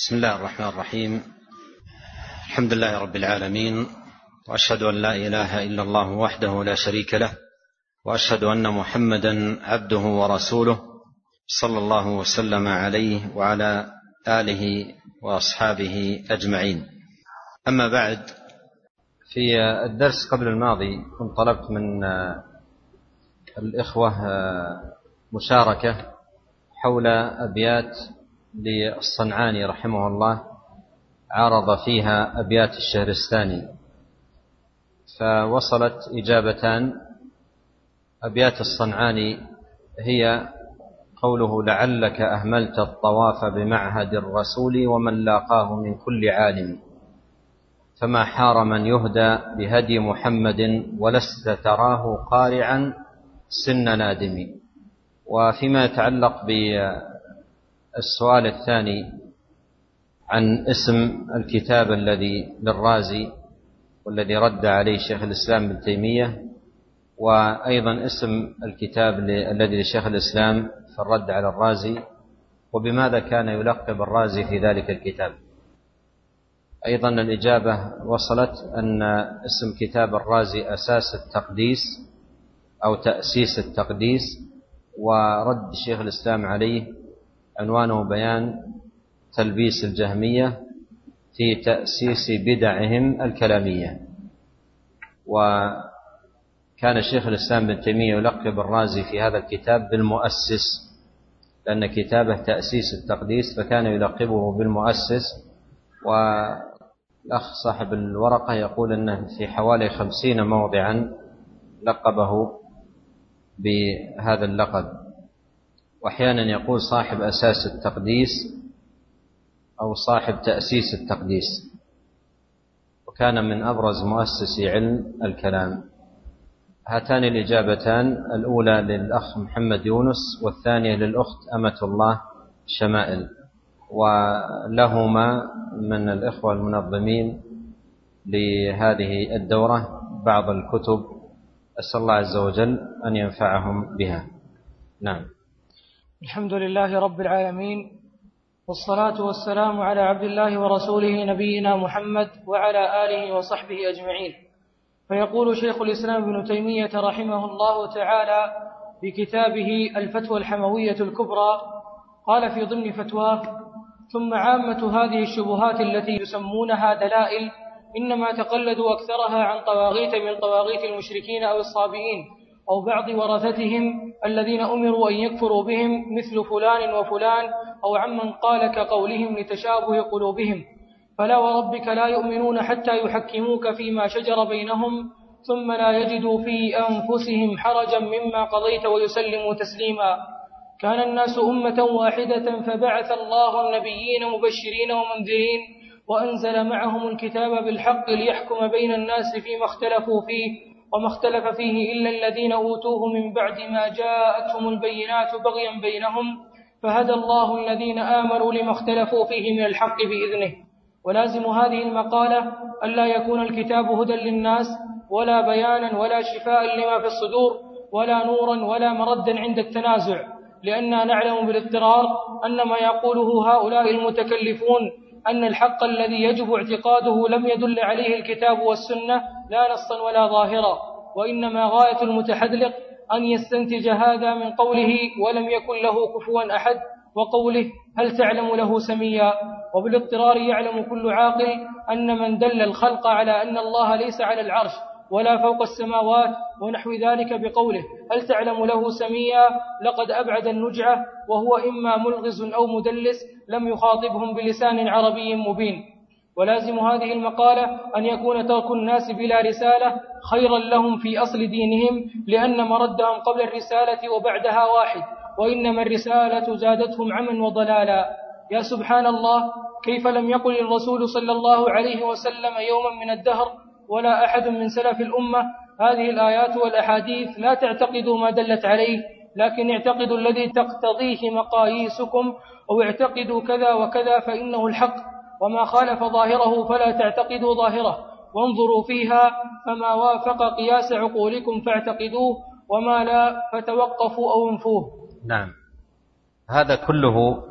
بسم الله الرحمن الرحيم. الحمد لله رب العالمين وأشهد أن لا إله إلا الله وحده لا شريك له وأشهد أن محمدا عبده ورسوله صلى الله وسلم عليه وعلى آله وأصحابه أجمعين. أما بعد في الدرس قبل الماضي كنت طلبت من الإخوة مشاركة حول أبيات للصنعاني رحمه الله عارض فيها أبيات الشهرستاني فوصلت إجابتان. أبيات الصنعاني هي قوله لعلك أهملت الطواف بمعهد الرسول ومن لاقاه من كل عالم. فما حار من يهدى بهدي محمد ولست تراه قارعا سن نادم. وفيما يتعلق السؤال الثاني عن اسم الكتاب الذي للرازي والذي رد عليه شيخ الإسلام ابن تيمية وأيضا اسم الكتاب الذي لشيخ الإسلام في الرد على الرازي وبماذا كان يلقب الرازي في ذلك الكتاب؟ أيضا الإجابة وصلت أن اسم كتاب الرازي أساس التقديس أو تأسيس التقديس ورد شيخ الإسلام عليه عنوانه بيان تلبيس الجهمية في تأسيس بدعهم الكلامية. وكان شيخ الإسلام بن تيمية يلقب الرازي في هذا الكتاب بالمؤسس لأن كتابه تأسيس التقديس فكان يلقبه بالمؤسس. والأخ صاحب الورقة يقول أنه في حوالي خمسين موضعا لقبه بهذا اللقب. وأحيانا يقول صاحب أساس التقديس أو صاحب تأسيس التقديس. وكان من أبرز مؤسسي علم الكلام. هاتان الإجابتان الأولى للأخ محمد يونس والثانية للأخت أمة الله شمائل. ولهما من الإخوة المنظمين لهذه الدورة بعض الكتب. أسأل الله عز وجل أن ينفعهم بها. نعم. الحمد لله رب العالمين والصلاة والسلام على عبد الله ورسوله نبينا محمد وعلى آله وصحبه أجمعين. فيقول شيخ الإسلام ابن تيمية رحمه الله تعالى بكتابه الفتوى الحموية الكبرى قال في ضمن فتواه ثم عامة هذه الشبهات التي يسمونها دلائل إنما تقلدوا أكثرها عن طواغيت من طواغيت المشركين أو الصابئين أو بعض ورثتهم الذين أمروا أن يكفروا بهم مثل فلان وفلان أو عمن قال كقولهم لتشابه قلوبهم. فلا وربك لا يؤمنون حتى يحكموك فيما شجر بينهم ثم لا يجدوا في أنفسهم حرجا مما قضيت ويسلموا تسليما. كان الناس أمة واحدة فبعث الله النبيين مبشرين ومنذرين وأنزل معهم الكتاب بالحق ليحكم بين الناس فيما اختلفوا فيه. وما اختلف فيه إلا الذين أوتوه من بعد ما جاءتهم البينات بغيا بينهم فهدى الله الذين آمنوا لما اختلفوا فيه من الحق بإذنه. ولازم هذه المقالة ألا يكون الكتاب هدى للناس ولا بيانا ولا شفاء لما في الصدور ولا نورا ولا مردا عند التنازع. لأننا نعلم بالاضطرار أن ما يقوله هؤلاء المتكلفون أن الحق الذي يجب اعتقاده لم يدل عليه الكتاب والسنة لا نصا ولا ظاهرا وإنما غاية المتحدلق أن يستنتج هذا من قوله ولم يكن له كفوا أحد وقوله هل تعلم له سميا. وبالاضطرار يعلم كل عاقل أن من دل الخلق على أن الله ليس على العرش ولا فوق السماوات ونحو ذلك بقوله هل تعلم له سميا لقد أبعد النجعة وهو إما ملغز أو مدلس لم يخاطبهم بلسان عربي مبين. ولازم هذه المقالة أن يكون ترك الناس بلا رسالة خيرا لهم في أصل دينهم لأن مردهم قبل الرسالة وبعدها واحد وإنما الرسالة زادتهم عما وضلالا. يا سبحان الله كيف لم يقل الرسول صلى الله عليه وسلم يوما من الدهر ولا أحد من سلف الأمة. هذه الآيات والأحاديث لا تعتقدوا ما دلت عليه لكن اعتقدوا الذي تقتضيه مقاييسكم أو اعتقدوا كذا وكذا فإنه الحق وما خالف ظاهره فلا تعتقدوا ظاهره. وانظروا فيها فما وافق قياس عقولكم فاعتقدوه وما لا فتوقفوا أو انفوه. نعم. هذا كله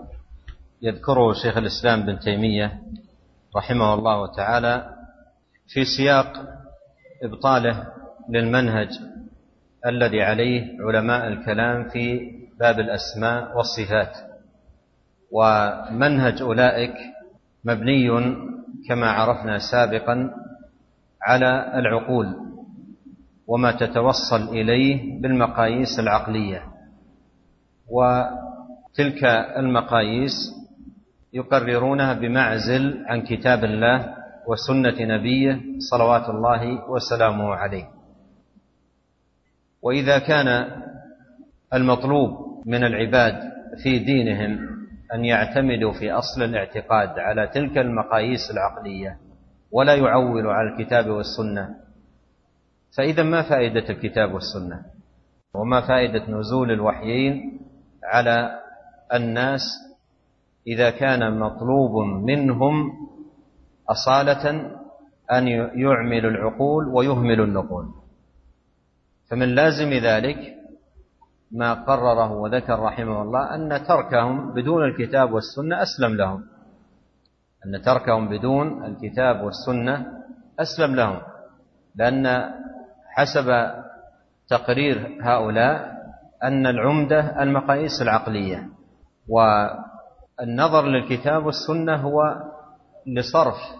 يذكره شيخ الإسلام بن تيمية رحمه الله تعالى في سياق إبطاله للمنهج الذي عليه علماء الكلام في باب الأسماء والصفات. ومنهج أولئك مبني كما عرفنا سابقا على العقول وما تتوصل إليه بالمقاييس العقلية. وتلك المقاييس يقررونها بمعزل عن كتاب الله وسنة نبيه صلوات الله وسلامه عليه. وإذا كان المطلوب من العباد في دينهم أن يعتمدوا في أصل الاعتقاد على تلك المقاييس العقلية ولا يعولوا على الكتاب والسنة فإذا ما فائدة الكتاب والسنة؟ وما فائدة نزول الوحيين على الناس إذا كان مطلوب منهم أصالة أن يعملوا العقول ويهملوا النقول. فمن لازم ذلك ما قرره وذكر رحمه الله أن تركهم بدون الكتاب والسنة أسلم لهم. أن تركهم بدون الكتاب والسنة أسلم لهم. لأن حسب تقرير هؤلاء أن العمدة المقاييس العقلية والنظر للكتاب والسنة هو لصرف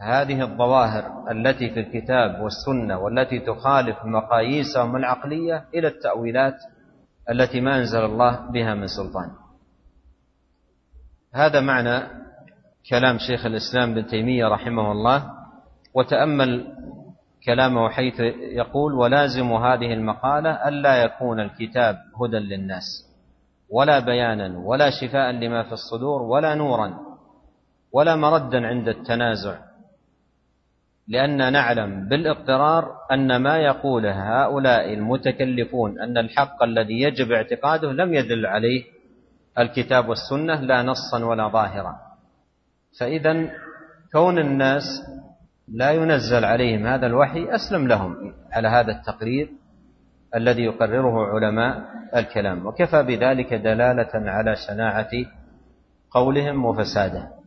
هذه الظواهر التي في الكتاب والسنة والتي تخالف مقاييسهم العقلية إلى التأويلات التي ما أنزل الله بها من سلطان. هذا معنى كلام شيخ الإسلام بن تيمية رحمه الله وتأمل كلامه حيث يقول ولازم هذه المقالة ألا يكون الكتاب هدى للناس ولا بيانا ولا شفاء لما في الصدور ولا نورا ولا مردا عند التنازع لأن نعلم بالاضطرار أن ما يقوله هؤلاء المتكلفون أن الحق الذي يجب اعتقاده لم يدل عليه الكتاب والسنة لا نصا ولا ظاهرا. فإذا كون الناس لا ينزل عليهم هذا الوحي أسلم لهم على هذا التقرير الذي يقرره علماء الكلام. وكفى بذلك دلالة على شناعة قولهم وفساده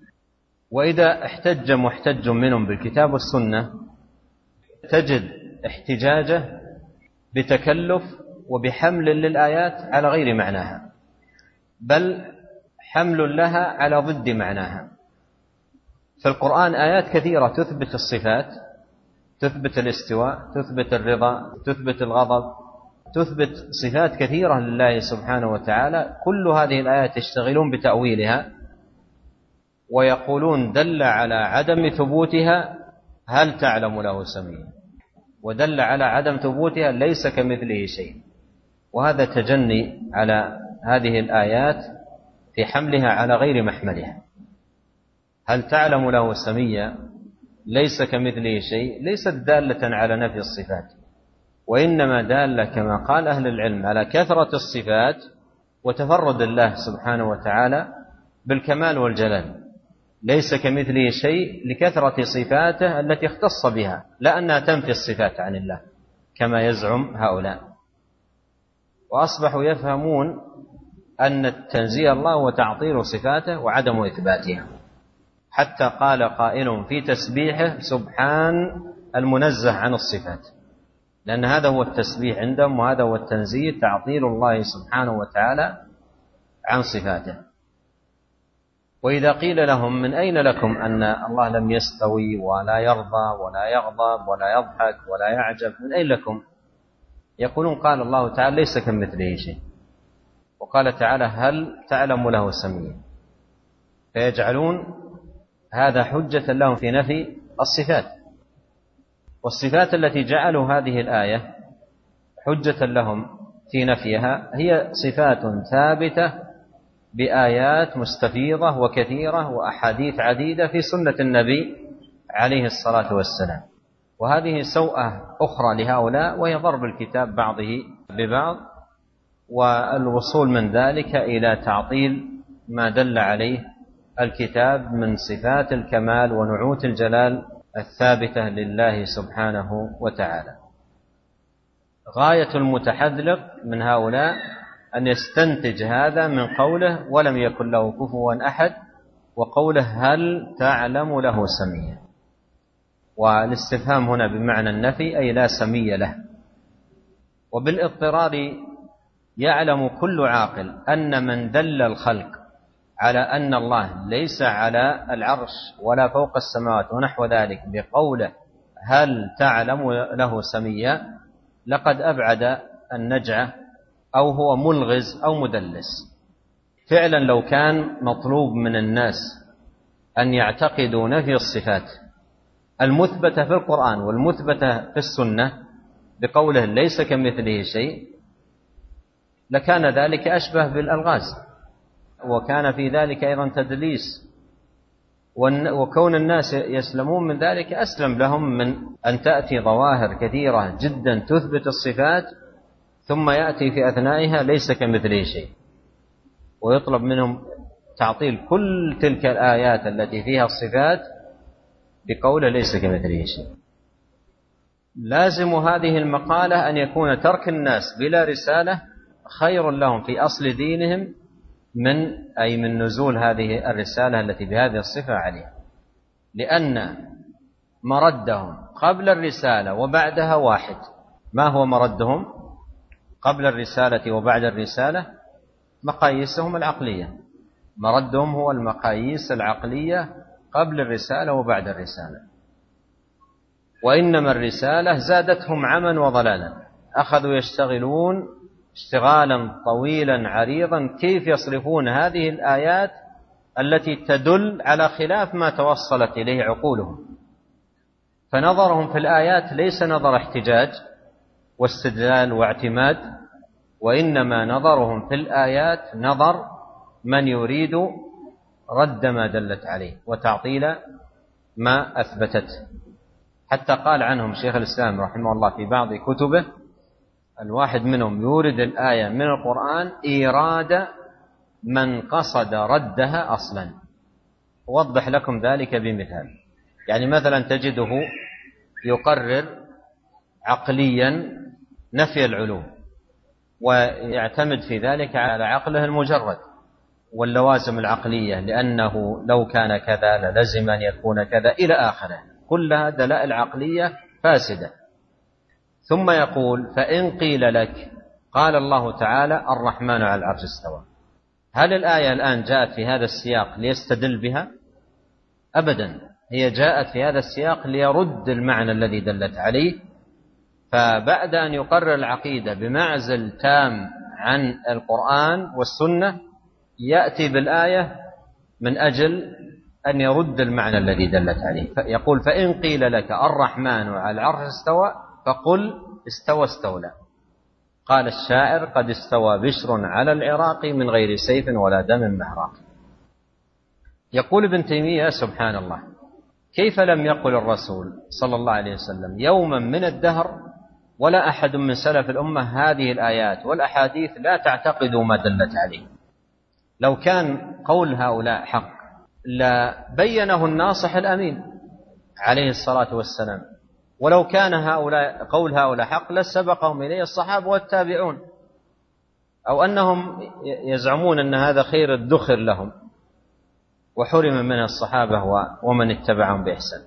وإذا احتج محتج منهم بالكتاب والسنة تجد احتجاجه بتكلف وبحمل للآيات على غير معناها بل حمل لها على ضد معناها. في القرآن آيات كثيرة تثبت الصفات تثبت الاستواء تثبت الرضا تثبت الغضب تثبت صفات كثيرة لله سبحانه وتعالى. كل هذه الآيات يشتغلون بتأويلها. ويقولون دل على عدم ثبوتها هل تعلم له سميا ودل على عدم ثبوتها ليس كمثله شيء. وهذا تجني على هذه الآيات في حملها على غير محملها. هل تعلم له سميا ليس كمثله شيء ليست دالة على نفي الصفات. وإنما دالة كما قال أهل العلم على كثرة الصفات وتفرد الله سبحانه وتعالى بالكمال والجلال. ليس كمثله شيء لكثرة صفاته التي اختص بها لا أنها تنفي الصفات عن الله كما يزعم هؤلاء. وأصبحوا يفهمون أن تنزيه الله وتعطيل صفاته وعدم إثباتها. حتى قال قائل في تسبيحه سبحان المنزه عن الصفات. لأن هذا هو التسبيح عندهم وهذا هو التنزيه تعطيل الله سبحانه وتعالى عن صفاته. وإذا قيل لهم من أين لكم أن الله لم يستوي ولا يرضى ولا يغضب ولا يضحك ولا يعجب؟ من أين لكم؟ يقولون قال الله تعالى ليس كمثله شيء. وقال تعالى هل تعلم له سميا؟ فيجعلون هذا حجة لهم في نفي الصفات. والصفات التي جعلوا هذه الآية حجة لهم في نفيها هي صفات ثابتة بآيات مستفيضة وكثيرة وأحاديث عديدة في سنة النبي عليه الصلاة والسلام. وهذه سوءة أخرى لهؤلاء وهي ضرب الكتاب بعضه ببعض والوصول من ذلك إلى تعطيل ما دل عليه الكتاب من صفات الكمال ونعوت الجلال الثابتة لله سبحانه وتعالى. غاية المتحذلق من هؤلاء أن يستنتج هذا من قوله ولم يكن له كفوا أحد وقوله هل تعلم له سميا. والاستفهام هنا بمعنى النفي أي لا سمي له. وبالاضطرار يعلم كل عاقل أن من دل الخلق على أن الله ليس على العرش ولا فوق السماوات ونحو ذلك بقوله هل تعلم له سميا لقد أبعد النجعة أو هو ملغز أو مدلس. فعلا لو كان مطلوب من الناس أن يعتقدوا نفي الصفات المثبتة في القرآن والمثبتة في السنة بقوله ليس كمثله شيء لكان ذلك أشبه بالألغاز. وكان في ذلك أيضا تدليس. وكون الناس يسلمون من ذلك أسلم لهم من أن تأتي ظواهر كثيرة جدا تثبت الصفات ثم يأتي في أثنائها ليس كمثله شيء. ويطلب منهم تعطيل كل تلك الآيات التي فيها الصفات بقوله ليس كمثله شيء. لازم هذه المقالة أن يكون ترك الناس بلا رسالة خير لهم في أصل دينهم من أي من نزول هذه الرسالة التي بهذه الصفة عليها. لأن مردهم قبل الرسالة وبعدها واحد. ما هو مردهم؟ قبل الرسالة وبعد الرسالة مقاييسهم العقلية. مردهم هو المقاييس العقلية قبل الرسالة وبعد الرسالة. وإنما الرسالة زادتهم عما وضلالا. أخذوا يشتغلون اشتغالا طويلا عريضا. كيف يصرفون هذه الآيات التي تدل على خلاف ما توصلت إليه عقولهم؟ فنظرهم في الآيات ليس نظر احتجاج واستدلال واعتماد وإنما نظرهم في الآيات نظر من يريد رد ما دلت عليه وتعطيل ما أثبتته حتى قال عنهم شيخ الإسلام رحمه الله في بعض كتبه الواحد منهم يورد الآية من القرآن إيراد من قصد ردها أصلا. أوضح لكم ذلك بمثال. يعني مثلا تجده يقرر عقليا نفي العلوم ويعتمد في ذلك على عقله المجرد واللوازم العقلية لأنه لو كان كذا للزم أن يكون كذا إلى آخره. كلها دلائل عقلية فاسدة. ثم يقول فإن قيل لك قال الله تعالى الرحمن على العرش استوى. هل الآية الآن جاءت في هذا السياق ليستدل بها؟ أبدا. هي جاءت في هذا السياق ليرد المعنى الذي دلت عليه فبعد أن يقرر العقيدة بمعزل تام عن القرآن والسنة يأتي بالآية من أجل أن يرد المعنى الذي دلت عليه. يقول فإن قيل لك الرحمن على العرش استوى فقل استوى استولى. قال الشاعر قد استوى بشر على العراق من غير سيف ولا دم محراق. يقول ابن تيمية سبحان الله كيف لم يقل الرسول صلى الله عليه وسلم يوما من الدهر ولا أحد من سلف الأمة هذه الآيات والأحاديث لا تعتقدوا ما دلت عليه. لو كان قول هؤلاء حق لبينه الناصح الأمين عليه الصلاة والسلام. ولو كان هؤلاء قول هؤلاء حق لسبقهم إليه الصحابة والتابعون. أو أنهم يزعمون أن هذا خير ادخر لهم. وحرم من الصحابة ومن اتبعهم بإحسان.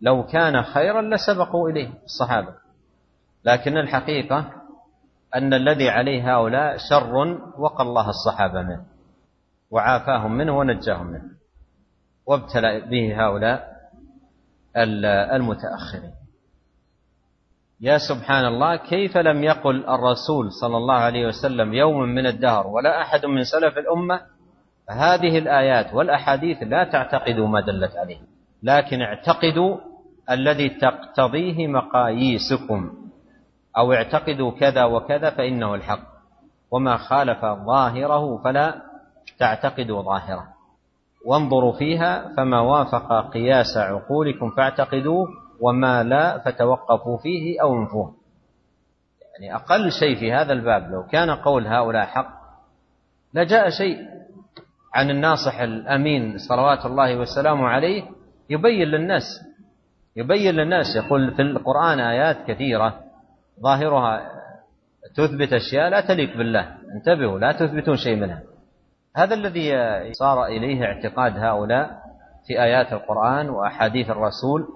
لو كان خيرا لسبقوا إليه الصحابة. لكن الحقيقة أن الذي عليه هؤلاء شر وقى الله الصحابة منه وعافاهم منه ونجاهم منه وابتلى به هؤلاء المتأخرين. يا سبحان الله كيف لم يقل الرسول صلى الله عليه وسلم يوم من الدهر ولا أحد من سلف الأمة هذه الآيات والأحاديث لا تعتقدوا ما دلت عليه لكن اعتقدوا الذي تقتضيه مقاييسكم. أو اعتقدوا كذا وكذا فإنه الحق. وما خالف ظاهره فلا تعتقدوا ظاهره. وانظروا فيها فما وافق قياس عقولكم فاعتقدوه وما لا فتوقفوا فيه أو انفوه. يعني أقل شيء في هذا الباب لو كان قول هؤلاء حق لجاء شيء عن الناصح الأمين صلوات الله وسلامه عليه يبين للناس يبين للناس يقول في القرآن آيات كثيرة ظاهرها تثبت أشياء لا تليق بالله. انتبهوا لا تثبتون شيء منها. هذا الذي صار إليه اعتقاد هؤلاء في آيات القرآن وأحاديث الرسول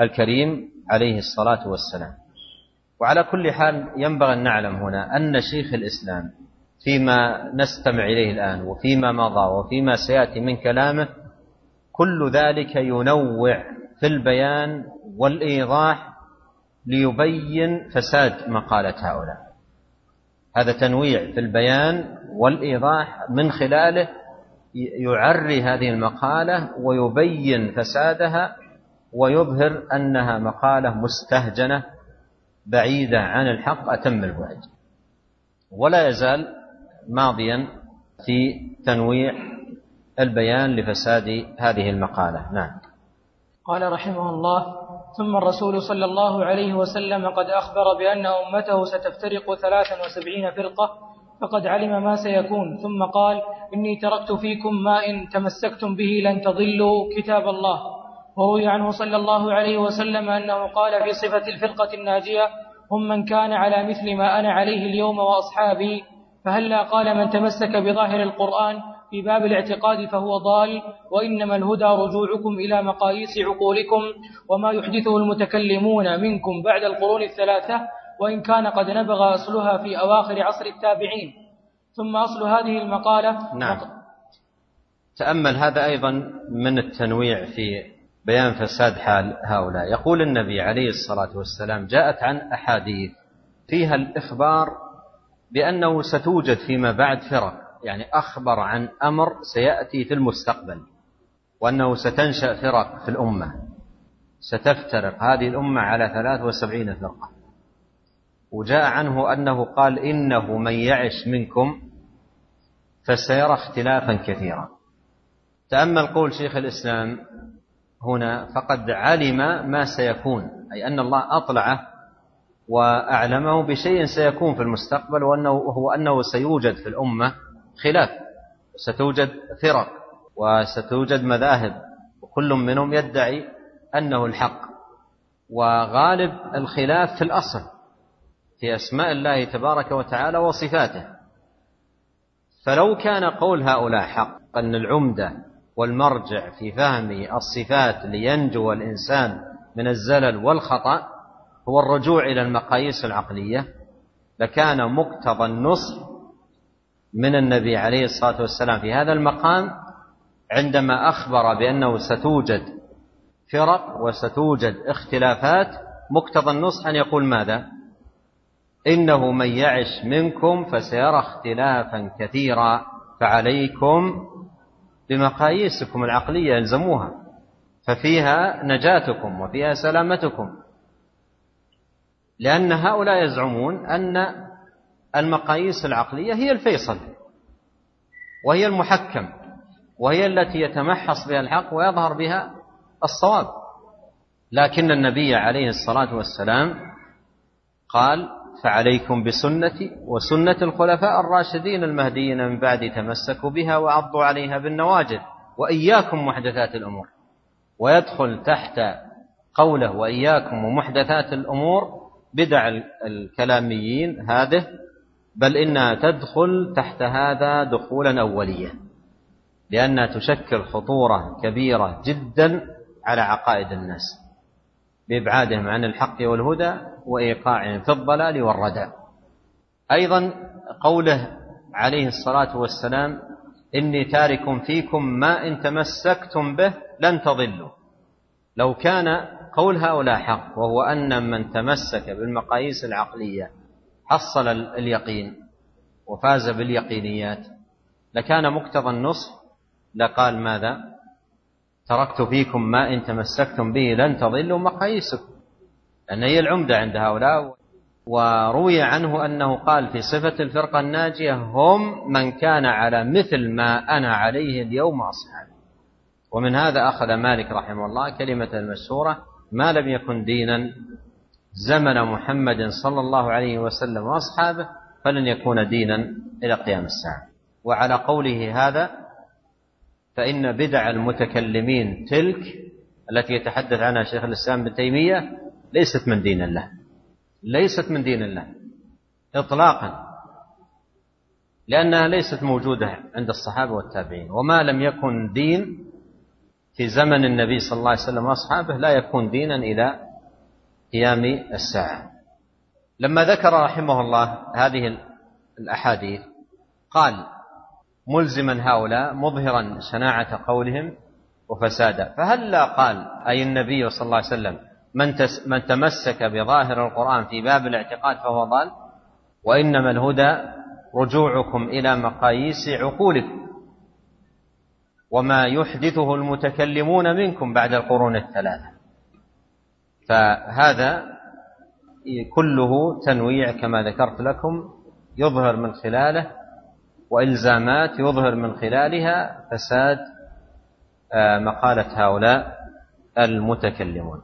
الكريم عليه الصلاة والسلام. وعلى كل حال ينبغي أن نعلم هنا أن شيخ الإسلام فيما نستمع إليه الآن وفيما مضى وفيما سيأتي من كلامه كل ذلك ينوع في البيان والإيضاح ليبين فساد مقالة هؤلاء. هذا تنويع في البيان والإيضاح من خلاله يعري هذه المقالة ويبين فسادها ويظهر أنها مقالة مستهجنة بعيدة عن الحق أتم البعد. ولا يزال ماضيا في تنويع البيان لفساد هذه المقالة. نعم. قال رحمه الله ثم الرسول صلى الله عليه وسلم قد أخبر بأن أمته ستفترق ثلاثا وسبعين فرقة فقد علم ما سيكون. ثم قال إني تركت فيكم ما إن تمسكتم به لن تضلوا كتاب الله. وروي عنه صلى الله عليه وسلم أنه قال في صفة الفرقة الناجية هم من كان على مثل ما أنا عليه اليوم وأصحابي فهلا قال من تمسك بظاهر القرآن في باب الاعتقاد فهو ضال وإنما الهدى رجوعكم إلى مقاييس عقولكم وما يحدثه المتكلمون منكم بعد القرون الثلاثة وإن كان قد نبغى أصلها في أواخر عصر التابعين. ثم أصل هذه المقالة. نعم. تأمل هذا أيضا من التنويع في بيان فساد حال هؤلاء. يقول النبي عليه الصلاة والسلام جاءت عن أحاديث فيها الإخبار بأنه ستوجد فيما بعد فرق. يعني أخبر عن أمر سيأتي في المستقبل وأنه ستنشأ فرق في الأمة ستفترق. هذه الأمة على ثلاث وسبعين فرقة. وجاء عنه أنه قال إنه من يعش منكم فسيرى اختلافا كثيرا. تأمل قول شيخ الإسلام هنا فقد علم ما سيكون أي أن الله أطلعه وأعلمه بشيء سيكون في المستقبل وأنه هو أنه سيوجد في الأمة. خلاف. ستوجد فرق وستوجد مذاهب وكل منهم يدعي أنه الحق. وغالب الخلاف في الأصل في أسماء الله تبارك وتعالى وصفاته. فلو كان قول هؤلاء حق أن العمدة والمرجع في فهم الصفات لينجو الإنسان من الزلل والخطأ هو الرجوع إلى المقاييس العقلية لكان مقتضى النصح من النبي عليه الصلاة والسلام في هذا المقام عندما أخبر بأنه ستوجد فرق وستوجد اختلافات مقتضى النصح أن يقول ماذا؟ إنه من يعش منكم فسيرى اختلافا كثيرا فعليكم بمقاييسكم العقلية الزموها ففيها نجاتكم وفيها سلامتكم لأن هؤلاء يزعمون أن المقاييس العقلية هي الفيصل وهي المحكم وهي التي يتمحص بها الحق ويظهر بها الصواب. لكن النبي عليه الصلاة والسلام قال فعليكم بسنتي وسنة الخلفاء الراشدين المهديين من بعد تمسكوا بها وعضوا عليها بالنواجذ وإياكم محدثات الأمور. ويدخل تحت قوله وإياكم ومحدثات الأمور بدع الكلاميين هذه بل إنها تدخل تحت هذا دخولا أوليا لأنها تشكل خطورة كبيرة جدا على عقائد الناس بإبعادهم عن الحق والهدى وإيقاعهم في الضلال والردى أيضا قوله عليه الصلاة والسلام إني تارك فيكم ما إن تمسكتم به لن تضلوا. لو كان قول هؤلاء حق وهو أن من تمسك بالمقاييس العقلية حصل اليقين وفاز باليقينيات. لكان مقتضى النصح. لقال ماذا؟ تركت فيكم ما إن تمسكتم به لن تضلوا مقاييسكم. لأن هي العمدة عند هؤلاء. وروي عنه أنه قال في صفة الفرقة الناجية هم من كان على مثل ما أنا عليه اليوم أصحابي. ومن هذا أخذ مالك رحمه الله كلمة المشهورة ما لم يكن دينا زمن محمد صلى الله عليه وسلم وأصحابه فلن يكون دينا إلى قيام الساعة. وعلى قوله هذا فإن بدع المتكلمين تلك التي يتحدث عنها شيخ الإسلام ابن تيمية ليست من دين الله. ليست من دين الله. اطلاقا. لأنها ليست موجودة عند الصحابة والتابعين. وما لم يكن دين في زمن النبي صلى الله عليه وسلم وأصحابه لا يكون دينا إلى قيام الساعة. لما ذكر رحمه الله هذه الأحاديث قال ملزما هؤلاء مظهرا شناعة قولهم وفسادا. فهل لا قال أي النبي صلى الله عليه وسلم من, من تمسك بظاهر القرآن في باب الاعتقاد فهو ضال؟ وإنما الهدى رجوعكم إلى مقاييس عقولكم وما يحدثه المتكلمون منكم بعد القرون الثلاثة. فهذا كله تنويع كما ذكرت لكم يظهر من خلاله وإلزامات يظهر من خلالها فساد آه، مقالة هؤلاء المتكلمون.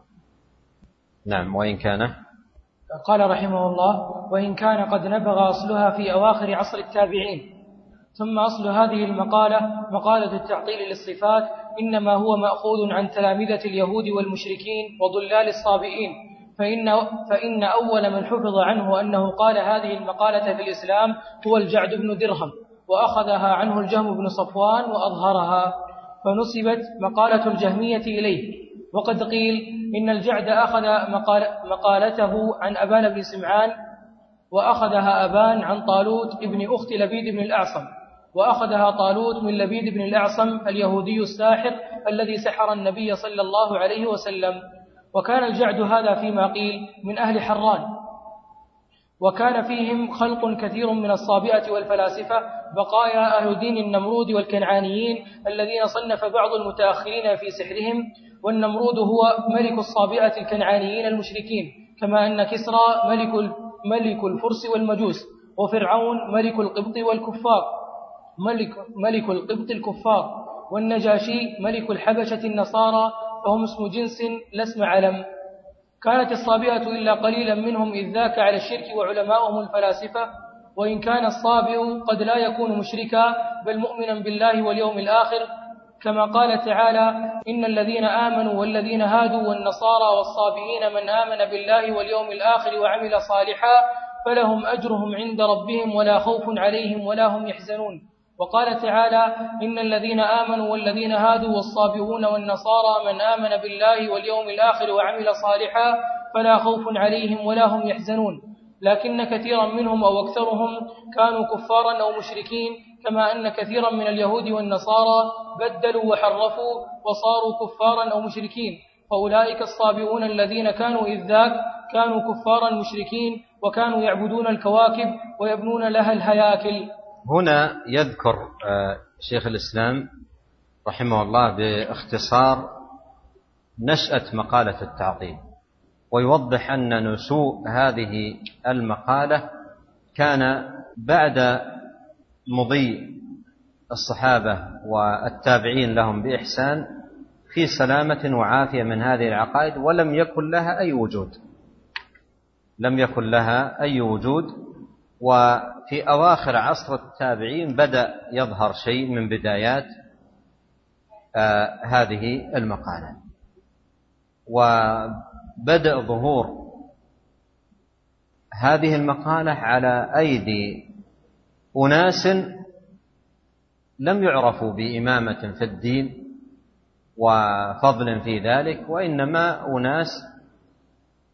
نعم وإن كان. قال رحمه الله وإن كان قد نبغ أصلها في أواخر عصر التابعين ثم أصل هذه المقالة مقالة التعطيل للصفات إنما هو مأخوذ عن تلامذة اليهود والمشركين وضلال الصابئين. فإن, فإن أول من حفظ عنه أنه قال هذه المقالة في الإسلام هو الجعد بن درهم وأخذها عنه الجهم بن صفوان وأظهرها. فنسبت مقالة الجهمية إليه. وقد قيل إن الجعد أخذ مقال مقالته عن أبان بن سمعان وأخذها أبان عن طالوت ابن أخت لبيد بن الأعصم. وأخذها طالوت من لبيد بن الأعصم اليهودي الساحر الذي سحر النبي صلى الله عليه وسلم. وكان الجعد هذا فيما قيل من أهل حران. وكان فيهم خلق كثير من الصابئة والفلاسفة بقايا أهل دين النمرود والكنعانيين الذين صنف بعض المتأخرين في سحرهم. والنمرود هو ملك الصابئة الكنعانيين المشركين كما أن كسرى ملك ملك الفرس والمجوس وفرعون ملك القبط والكفار. ملك ملك القبط الكفار والنجاشي ملك الحبشة النصارى فهم اسم جنس لا اسم علم. كانت الصابئة إلا قليلا منهم إذ ذاك على الشرك وعلماؤهم الفلاسفة وإن كان الصابئ قد لا يكون مشركا بل مؤمنا بالله واليوم الآخر. كما قال تعالى إن الذين آمنوا والذين هادوا والنصارى والصابئين من آمن بالله واليوم الآخر وعمل صالحا فلهم أجرهم عند ربهم ولا خوف عليهم ولا هم يحزنون. وقال تعالى إن الذين آمنوا والذين هادوا والصابئون والنصارى من آمن بالله واليوم الآخر وعمل صالحا فلا خوف عليهم ولا هم يحزنون. لكن كثيرا منهم أو أكثرهم كانوا كفارا أو مشركين كما أن كثيرا من اليهود والنصارى بدلوا وحرفوا وصاروا كفارا أو مشركين. فأولئك الصابئون الذين كانوا إذ ذاك كانوا كفارا مشركين وكانوا يعبدون الكواكب ويبنون لها الهياكل. هنا يذكر آه، شيخ الإسلام رحمه الله باختصار نشأة مقالة التعظيم ويوضح أن نشوء هذه المقالة كان بعد مضي الصحابة والتابعين لهم بإحسان في سلامة وعافية من هذه العقائد ولم يكن لها أي وجود لم يكن لها أي وجود وفي أواخر عصر التابعين بدأ يظهر شيء من بدايات آه هذه المقالة. وبدأ ظهور هذه المقالة على أيدي أناس لم يعرفوا بإمامة في الدين وفضل في ذلك وإنما أناس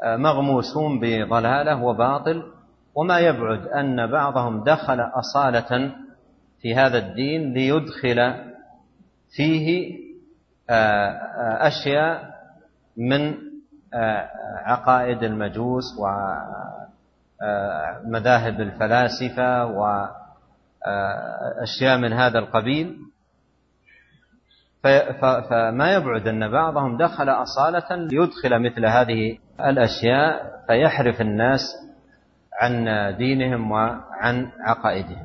آه، مغموسون بضلالة وباطل. وما يبعد أن بعضهم دخل أصالة في هذا الدين ليدخل فيه آه، آه، أشياء من آه، عقائد المجوس ومذاهب الفلاسفة وأشياء من هذا القبيل. فما يبعد أن بعضهم دخل أصالة ليدخل مثل هذه الأشياء فيحرف الناس عن دينهم وعن عقائدهم.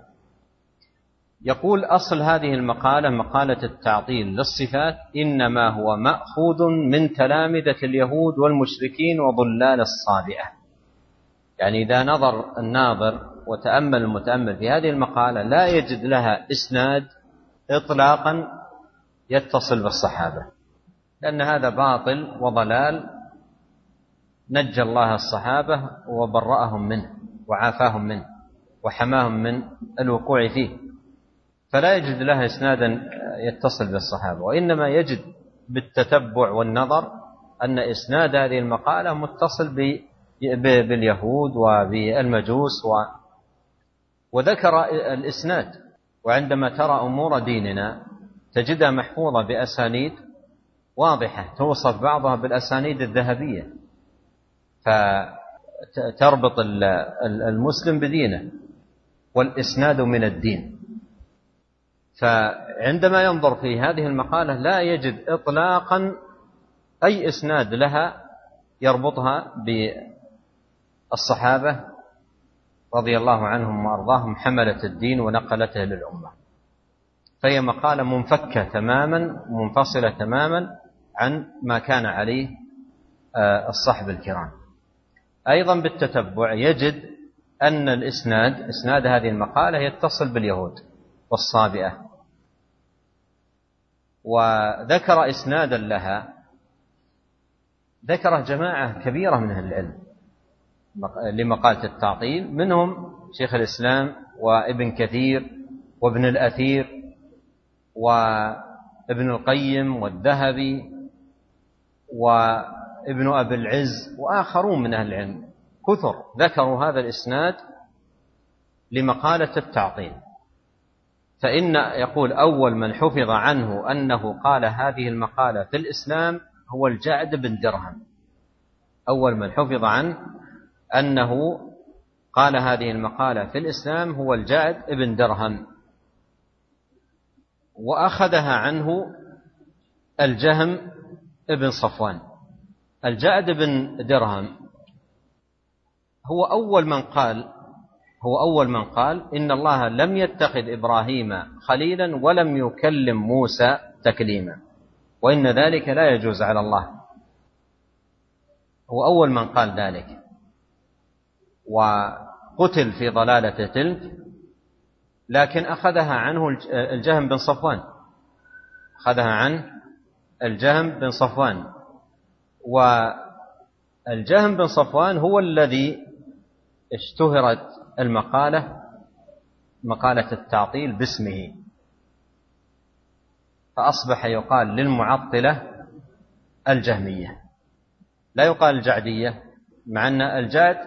يقول أصل هذه المقالة مقالة التعطيل للصفات إنما هو مأخوذ من تلامذة اليهود والمشركين وضلال الصابئة يعني إذا نظر الناظر وتأمل المتأمل في هذه المقالة لا يجد لها إسناد إطلاقا يتصل بالصحابة لأن هذا باطل وضلال نجى الله الصحابة وبرأهم منه وعافاهم منه وحماهم من الوقوع فيه. فلا يجد لها إسنادا يتصل بالصحابة وإنما يجد بالتتبع والنظر أن إسناد هذه المقالة متصل باليهود وبالمجوس و وذكر الإسناد. وعندما ترى أمور ديننا تجدها محفوظة بأسانيد واضحة توصف بعضها بالأسانيد الذهبية. فتربط المسلم بدينه والإسناد من الدين. فعندما ينظر في هذه المقالة لا يجد إطلاقا أي إسناد لها يربطها بالصحابة رضي الله عنهم وأرضاهم حملة الدين ونقلته للأمة. فهي مقالة منفكة تماما منفصلة تماما عن ما كان عليه آه، الصحب الكرام. أيضا بالتتبع يجد أن الإسناد إسناد هذه المقالة يتصل باليهود والصابئة. وذكر إسنادا لها ذكره جماعة كبيرة من أهل العلم لمقالة التعطيل منهم شيخ الإسلام وابن كثير وابن الأثير وابن القيم والذهبي وابن أبي العز وآخرون من أهل العلم. كثر ذكروا هذا الإسناد لمقالة التعطيل. فإن يقول أول من حفظ عنه أنه قال هذه المقالة في الإسلام هو الجعد بن درهم. أول من حفظ عنه أنه قال هذه المقالة في الإسلام هو الجعد بن درهم. وأخذها عنه الجهم بن صفوان. الجعد بن درهم هو أول من قال هو أول من قال إن الله لم يتخذ إبراهيم خليلا ولم يكلم موسى تكليما وإن ذلك لا يجوز على الله. هو أول من قال ذلك. وقتل في ضلالة تلك لكن أخذها عنه الجهم بن صفوان. أخذها عنه الجهم بن صفوان. والجهم بن صفوان هو الذي اشتهرت المقالة مقالة التعطيل باسمه. فأصبح يقال للمعطلة الجهمية. لا يقال الجعدية مع أن الجعد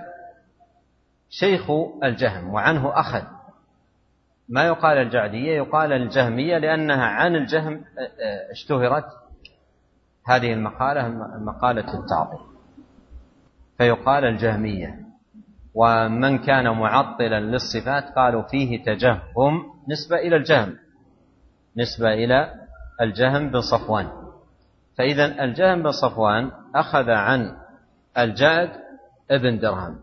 شيخ الجهم وعنه أخذ ما يقال الجعدية يقال الجهمية لأنها عن الجهم اشتهرت هذه المقالة مقالة التعطيل. فيقال الجهمية ومن كان معطلا للصفات قالوا فيه تجهم نسبة إلى الجهم نسبة إلى الجهم بن صفوان. فإذا الجهم بن صفوان أخذ عن الجعد ابن درهم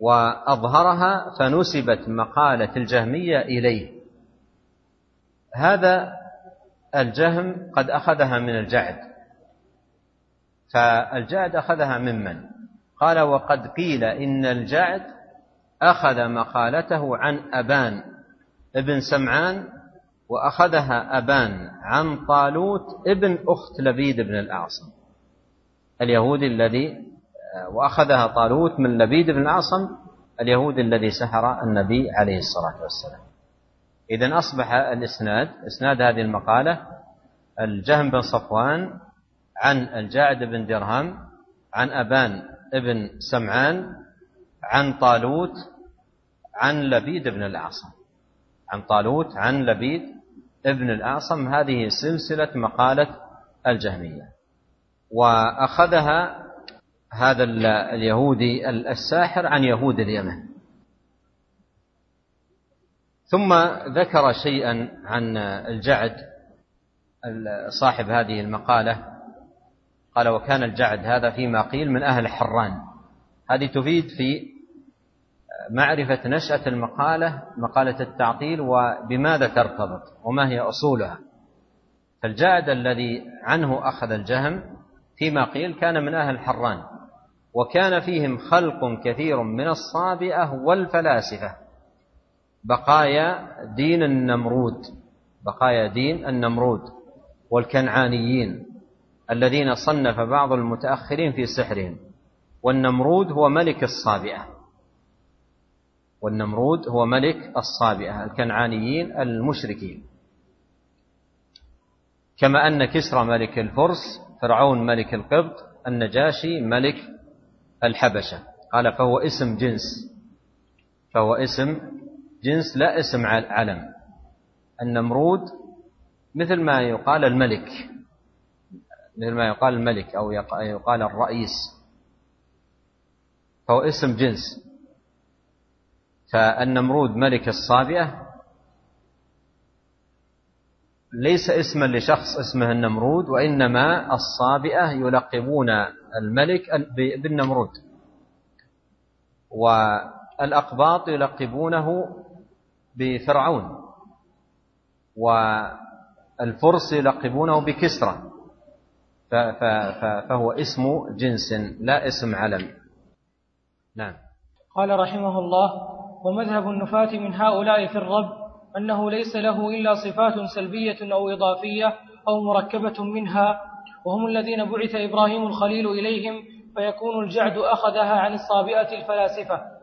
وأظهرها فنسبت مقالة الجهمية إليه. هذا الجهم قد أخذها من الجعد. فالجعد أخذها ممن قال وقد قيل إن الجعد أخذ مقالته عن أبان ابن سمعان وأخذها أبان عن طالوت ابن أخت لبيد بن الأعصم. اليهودي الذي وأخذها طالوت من لبيد بن الأعصم اليهودي الذي سحر النبي عليه الصلاة والسلام. إذا أصبح الإسناد إسناد هذه المقالة الجهم بن صفوان عن الجاعد بن درهم عن أبان ابن سمعان عن طالوت عن لبيد بن الأعصم. عن طالوت عن لبيد ابن الأعصم. هذه سلسلة مقالة الجهمية. وأخذها هذا اليهودي الساحر عن يهود اليمن. ثم ذكر شيئا عن الجعد صاحب هذه المقالة. قال وكان الجعد هذا فيما قيل من أهل حران. هذه تفيد في معرفة نشأة المقالة مقالة التعطيل وبماذا ترتبط وما هي أصولها. فالجعد الذي عنه أخذ الجهم فيما قيل كان من أهل حران وكان فيهم خلق كثير من الصابئة والفلاسفة. بقايا دين النمرود بقايا دين النمرود والكنعانيين الذين صنف بعض المتأخرين في سحرهم. والنمرود هو ملك الصابئة. والنمرود هو ملك الصابئة الكنعانيين المشركين. كما أن كسرى ملك الفرس فرعون ملك القبط النجاشي ملك الحبشة. قال فهو اسم جنس فهو اسم جنس لا اسم علم. النمرود مثل ما يقال الملك. مثل ما يقال الملك أو يقال الرئيس. فهو اسم جنس. فالنمرود ملك الصابئة. ليس اسما لشخص اسمه النمرود وإنما الصابئة يلقبون الملك بالنمرود. والأقباط يلقبونه بفرعون. والفرس يلقبونه بكسرى. فهو اسم جنس لا اسم علم. نعم. قال رحمه الله ومذهب النفاة من هؤلاء في الرب أنه ليس له إلا صفات سلبية أو إضافية أو مركبة منها وهم الذين بعث إبراهيم الخليل إليهم فيكون الجعد أخذها عن الصابئة الفلاسفة.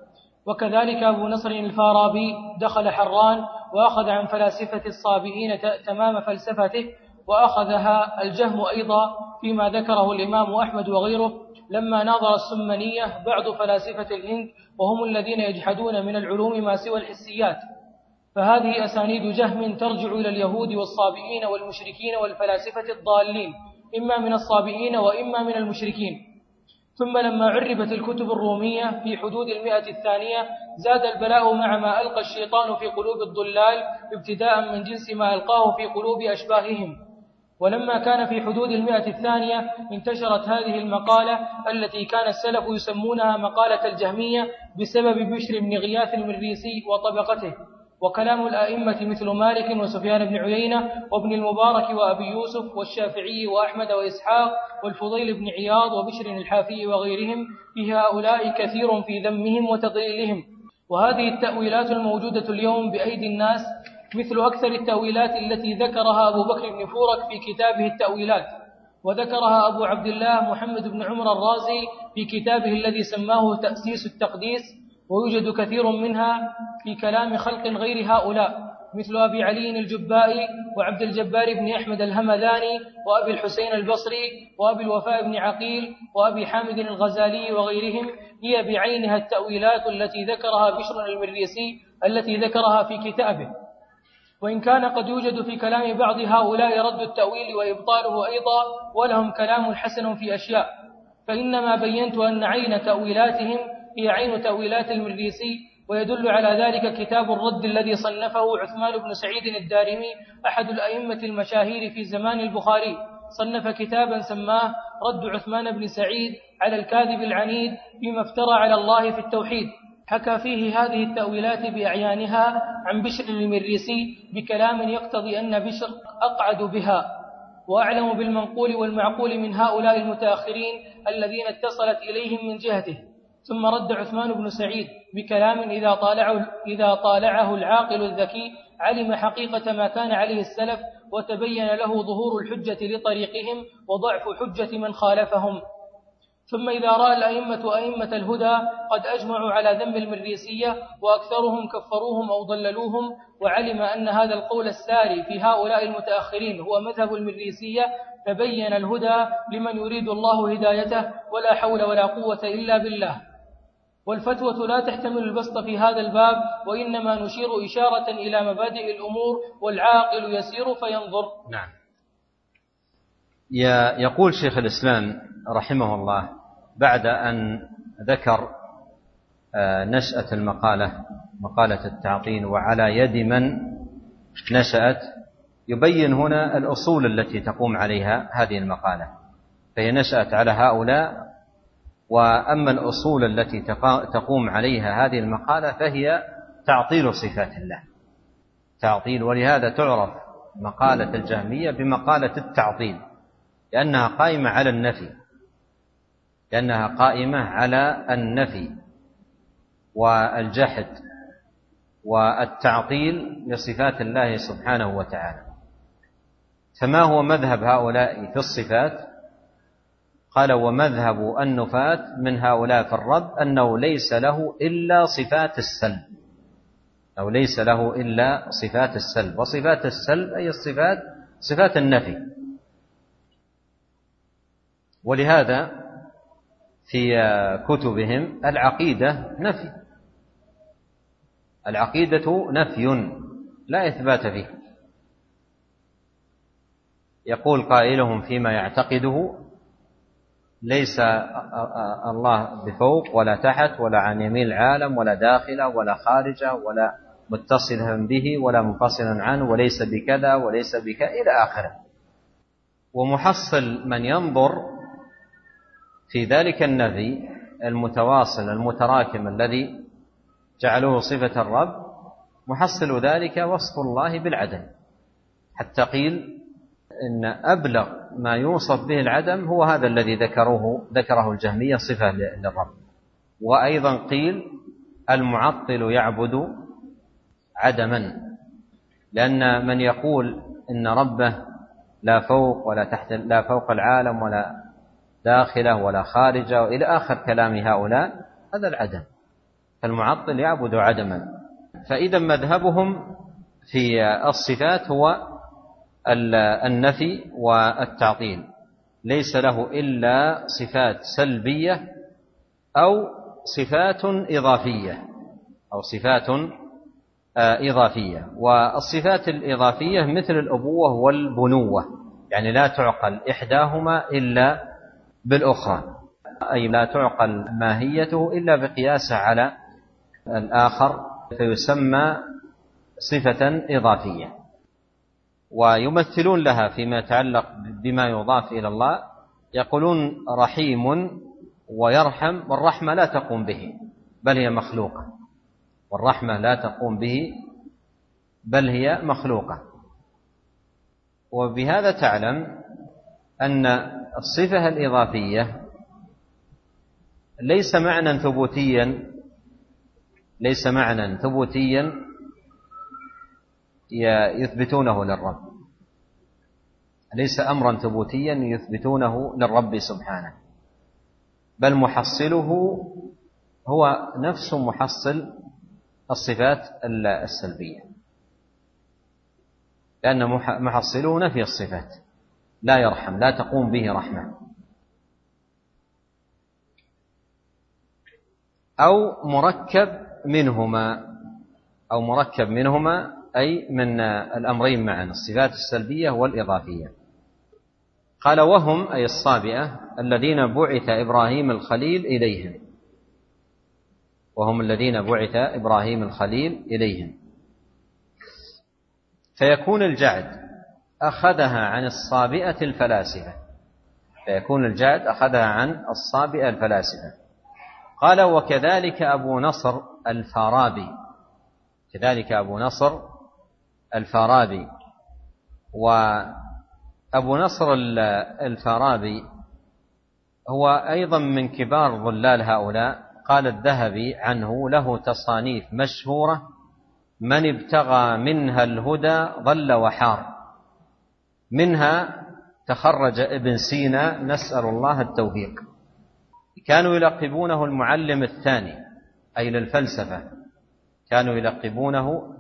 وكذلك أبو نصر الفارابي دخل حران وأخذ عن فلاسفة الصابئين تمام فلسفته وأخذها الجهم أيضا فيما ذكره الإمام أحمد وغيره لما ناظر السمنية بعض فلاسفة الهند وهم الذين يجحدون من العلوم ما سوى الحسيات. فهذه أسانيد جهم ترجع إلى اليهود والصابئين والمشركين والفلاسفة الضالين إما من الصابئين وإما من المشركين. ثم لما عربت الكتب الرومية في حدود المئة الثانية زاد البلاء مع ما ألقى الشيطان في قلوب الضلال ابتداء من جنس ما ألقاه في قلوب أشباههم. ولما كان في حدود المئة الثانية انتشرت هذه المقالة التي كان السلف يسمونها مقالة الجهمية بسبب بشر بن غياث المريسي وطبقته. وكلام الأئمة مثل مالك وسفيان بن عيينة وابن المبارك وأبي يوسف والشافعي وأحمد وإسحاق والفضيل بن عياض وبشر الحافي وغيرهم في هؤلاء كثير في ذمهم وتضليلهم. وهذه التأويلات الموجودة اليوم بأيدي الناس مثل أكثر التأويلات التي ذكرها أبو بكر بن فورك في كتابه التأويلات. وذكرها أبو عبد الله محمد بن عمر الرازي في كتابه الذي سماه تأسيس التقديس. ويوجد كثير منها في كلام خلق غير هؤلاء مثل أبي علي الجبائي وعبد الجبار بن أحمد الهمذاني وأبي الحسين البصري وأبي الوفاء بن عقيل وأبي حامد الغزالي وغيرهم هي بعينها التأويلات التي ذكرها بشر المريسي التي ذكرها في كتابه. وإن كان قد يوجد في كلام بعض هؤلاء رد التأويل وإبطاله أيضا ولهم كلام حسن في أشياء. فإنما بينت أن عين تأويلاتهم هي عين تأويلات المريسي ويدل على ذلك كتاب الرد الذي صنفه عثمان بن سعيد الدارمي أحد الأئمة المشاهير في زمان البخاري. صنف كتابا سماه رد عثمان بن سعيد على الكاذب العنيد فيما افترى على الله في التوحيد. حكى فيه هذه التأويلات بأعيانها عن بشر المريسي بكلام يقتضي أن بشر أقعد بها. وأعلم بالمنقول والمعقول من هؤلاء المتأخرين الذين اتصلت إليهم من جهته. ثم رد عثمان بن سعيد بكلام إذا طالعه, إذا طالعه العاقل الذكي علم حقيقة ما كان عليه السلف وتبين له ظهور الحجة لطريقهم وضعف حجة من خالفهم. ثم إذا رأى الأئمة أئمة الهدى قد أجمعوا على ذنب المريسية وأكثرهم كفروهم أو ضللوهم وعلم أن هذا القول الساري في هؤلاء المتأخرين هو مذهب المريسية فبين الهدى لمن يريد الله هدايته ولا حول ولا قوة إلا بالله. والفتوى لا تحتمل البسط في هذا الباب وإنما نشير إشارة إلى مبادئ الأمور والعاقل يسير فينظر. نعم. يقول شيخ الإسلام رحمه الله بعد أن ذكر آه، نشأة المقالة مقالة التعطين وعلى يد من نشأت يبين هنا الأصول التي تقوم عليها هذه المقالة فهي نشأت على هؤلاء وأما الأصول التي تقوم عليها هذه المقالة فهي تعطيل صفات الله. تعطيل ولهذا تعرف مقالة الجهمية بمقالة التعطيل لأنها قائمة على النفي. لأنها قائمة على النفي والجحد والتعطيل لصفات الله سبحانه وتعالى. فما هو مذهب هؤلاء في الصفات؟ قال ومذهب النفاة من هؤلاء في الرب أنه ليس له إلا صفات السلب. أو ليس له إلا صفات السلب. وصفات السلب أي الصفات صفات النفي. ولهذا في كتبهم العقيدة نفي. العقيدة نفي لا إثبات فيه. يقول قائلهم فيما يعتقده ليس الله بفوق ولا تحت ولا عن يمين العالم ولا داخله ولا خارجه ولا متصلا به ولا منفصلا عنه وليس بكذا وليس بكذا إلى آخره. ومحصل من ينظر في ذلك النفي المتواصل المتراكم الذي جعلوه صفة الرب محصل ذلك وصف الله بالعدم حتى قيل إن أبلغ ما يوصف به العدم هو هذا الذي ذكروه ذكره الجهمية صفة للرب. وأيضا قيل المعطل يعبد عدما لأن من يقول إن ربه لا فوق ولا تحت لا فوق العالم ولا داخله ولا خارجه وإلى آخر كلام هؤلاء هذا العدم. المعطل يعبد عدما. فإذا مذهبهم في الصفات هو النفي والتعطيل. ليس له إلا صفات سلبية أو صفات إضافية أو صفات آه، إضافية. والصفات الإضافية مثل الأبوة والبنوة يعني لا تعقل إحداهما إلا بالأخرى. أي لا تعقل ماهيته إلا بقياسها على الآخر فيسمى صفة إضافية. ويمثلون لها فيما يتعلق بما يضاف إلى الله يقولون رحيم ويرحم والرحمة لا تقوم به بل هي مخلوقة. والرحمة لا تقوم به بل هي مخلوقة. وبهذا تعلم أن الصفة الإضافية ليس معنى ثبوتيا ليس معنى ثبوتيا يثبتونه للرب. ليس أمرا ثبوتيا يثبتونه للرب سبحانه. بل محصله هو نفس محصل الصفات السلبية. لأن محصله نفي الصفات. لا يرحم لا تقوم به رحمة. أو مركب منهما أو مركب منهما أي من الأمرين معا الصفات السلبية والإضافية. قال وهم أي الصابئة الذين بعث إبراهيم الخليل إليهم. وهم الذين بعث إبراهيم الخليل إليهم. فيكون الجعد أخذها عن الصابئة الفلاسفة. فيكون الجعد أخذها عن الصابئة الفلاسفة. قال وكذلك أبو نصر الفارابي. كذلك أبو نصر الفارابي. وأبو نصر الفارابي هو أيضا من كبار ظلال هؤلاء. قال الذهبي عنه له تصانيف مشهورة من ابتغى منها الهدى ضل وحار. منها تخرج ابن سينا نسأل الله التوفيق. كانوا يلقبونه المعلم الثاني أي للفلسفة. كانوا يلقبونه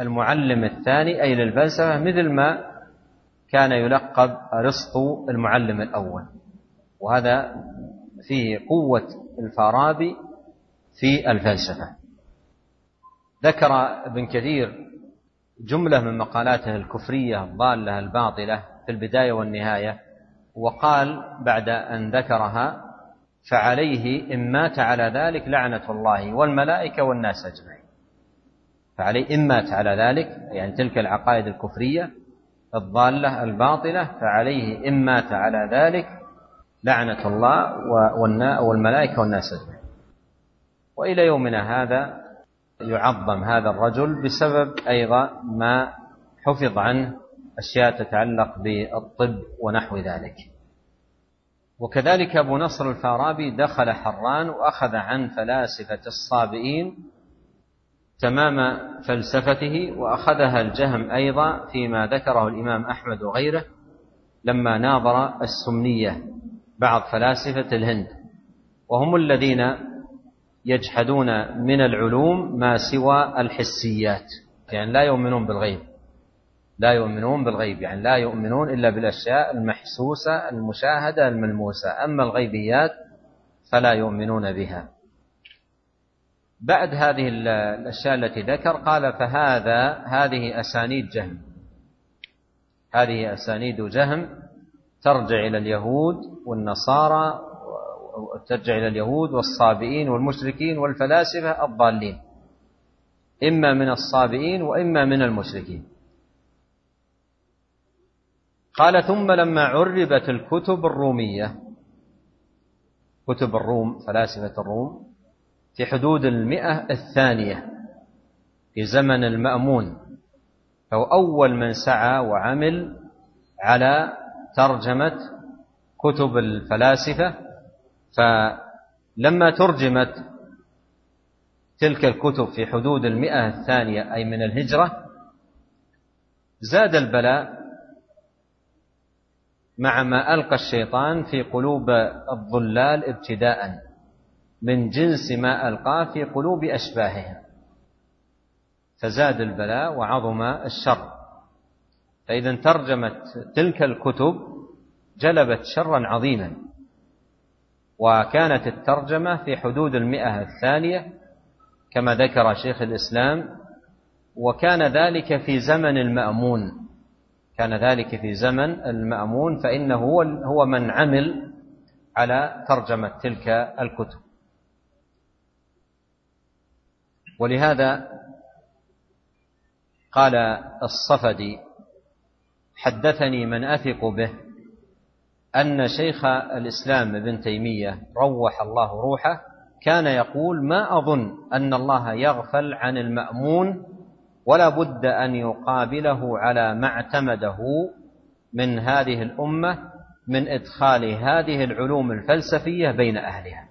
المعلم الثاني أي للفلسفة مثل ما كان يلقب أرسطو المعلم الأول. وهذا فيه قوة الفارابي في الفلسفة. ذكر ابن كثير جملة من مقالاته الكفرية الضالة الباطلة في البداية والنهاية وقال بعد أن ذكرها فعليه إن مات على ذلك لعنة الله والملائكة والناس أجمعين. فعليه إن مات على ذلك يعني تلك العقائد الكفرية الضالة الباطلة فعليه إن مات على ذلك لعنة الله والملائكة والناس أجمعين. وإلى يومنا هذا يعظم هذا الرجل بسبب أيضا ما حفظ عنه أشياء تتعلق بالطب ونحو ذلك. وكذلك أبو نصر الفارابي دخل حران وأخذ عن فلاسفة الصابئين تمام فلسفته وأخذها الجهم أيضا فيما ذكره الإمام أحمد وغيره لما ناظر السمنيه بعض فلاسفة الهند. وهم الذين يجحدون من العلوم ما سوى الحسيات يعني لا يؤمنون بالغيب. لا يؤمنون بالغيب يعني لا يؤمنون إلا بالأشياء المحسوسة المشاهدة الملموسة. أما الغيبيات فلا يؤمنون بها. بعد هذه الأشياء التي ذكر قال فهذا هذه أسانيد جهم. هذه أسانيد جهم ترجع إلى اليهود والنصارى ترجع إلى اليهود والصابئين والمشركين والفلاسفة الضالين. إما من الصابئين وإما من المشركين. قال ثم لما عربت الكتب الرومية كتب الروم فلاسفة الروم في حدود المئة الثانية في زمن المأمون فهو أول من سعى وعمل على ترجمة كتب الفلاسفة. فلما ترجمت تلك الكتب في حدود المئة الثانية أي من الهجرة زاد البلاء مع ما ألقى الشيطان في قلوب الضلال ابتداء. من جنس ما ألقاه في قلوب أشباههم فزاد البلاء وعظم الشر. فإذا ترجمت تلك الكتب جلبت شرا عظيما. وكانت الترجمة في حدود المئة الثانية كما ذكر شيخ الإسلام وكان ذلك في زمن المأمون. كان ذلك في زمن المأمون فإنه هو هو من عمل على ترجمة تلك الكتب. ولهذا قال الصفدي حدثني من أثق به أن شيخ الإسلام ابن تيمية روح الله روحه كان يقول ما أظن أن الله يغفل عن المأمون ولا بد أن يقابله على ما اعتمده من هذه الأمة من إدخال هذه العلوم الفلسفية بين أهلها.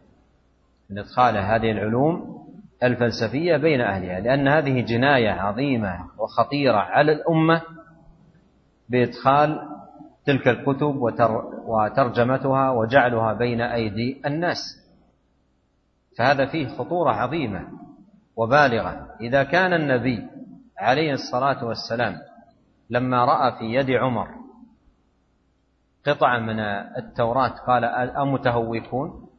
من إدخال هذه العلوم الفلسفية بين أهلها لأن هذه جناية عظيمة وخطيرة على الأمة بإدخال تلك الكتب وترجمتها وجعلها بين أيدي الناس. فهذا فيه خطورة عظيمة وبالغة. إذا كان النبي عليه الصلاة والسلام لما رأى في يد عمر قطعة من التوراة قال أمتهوكون؟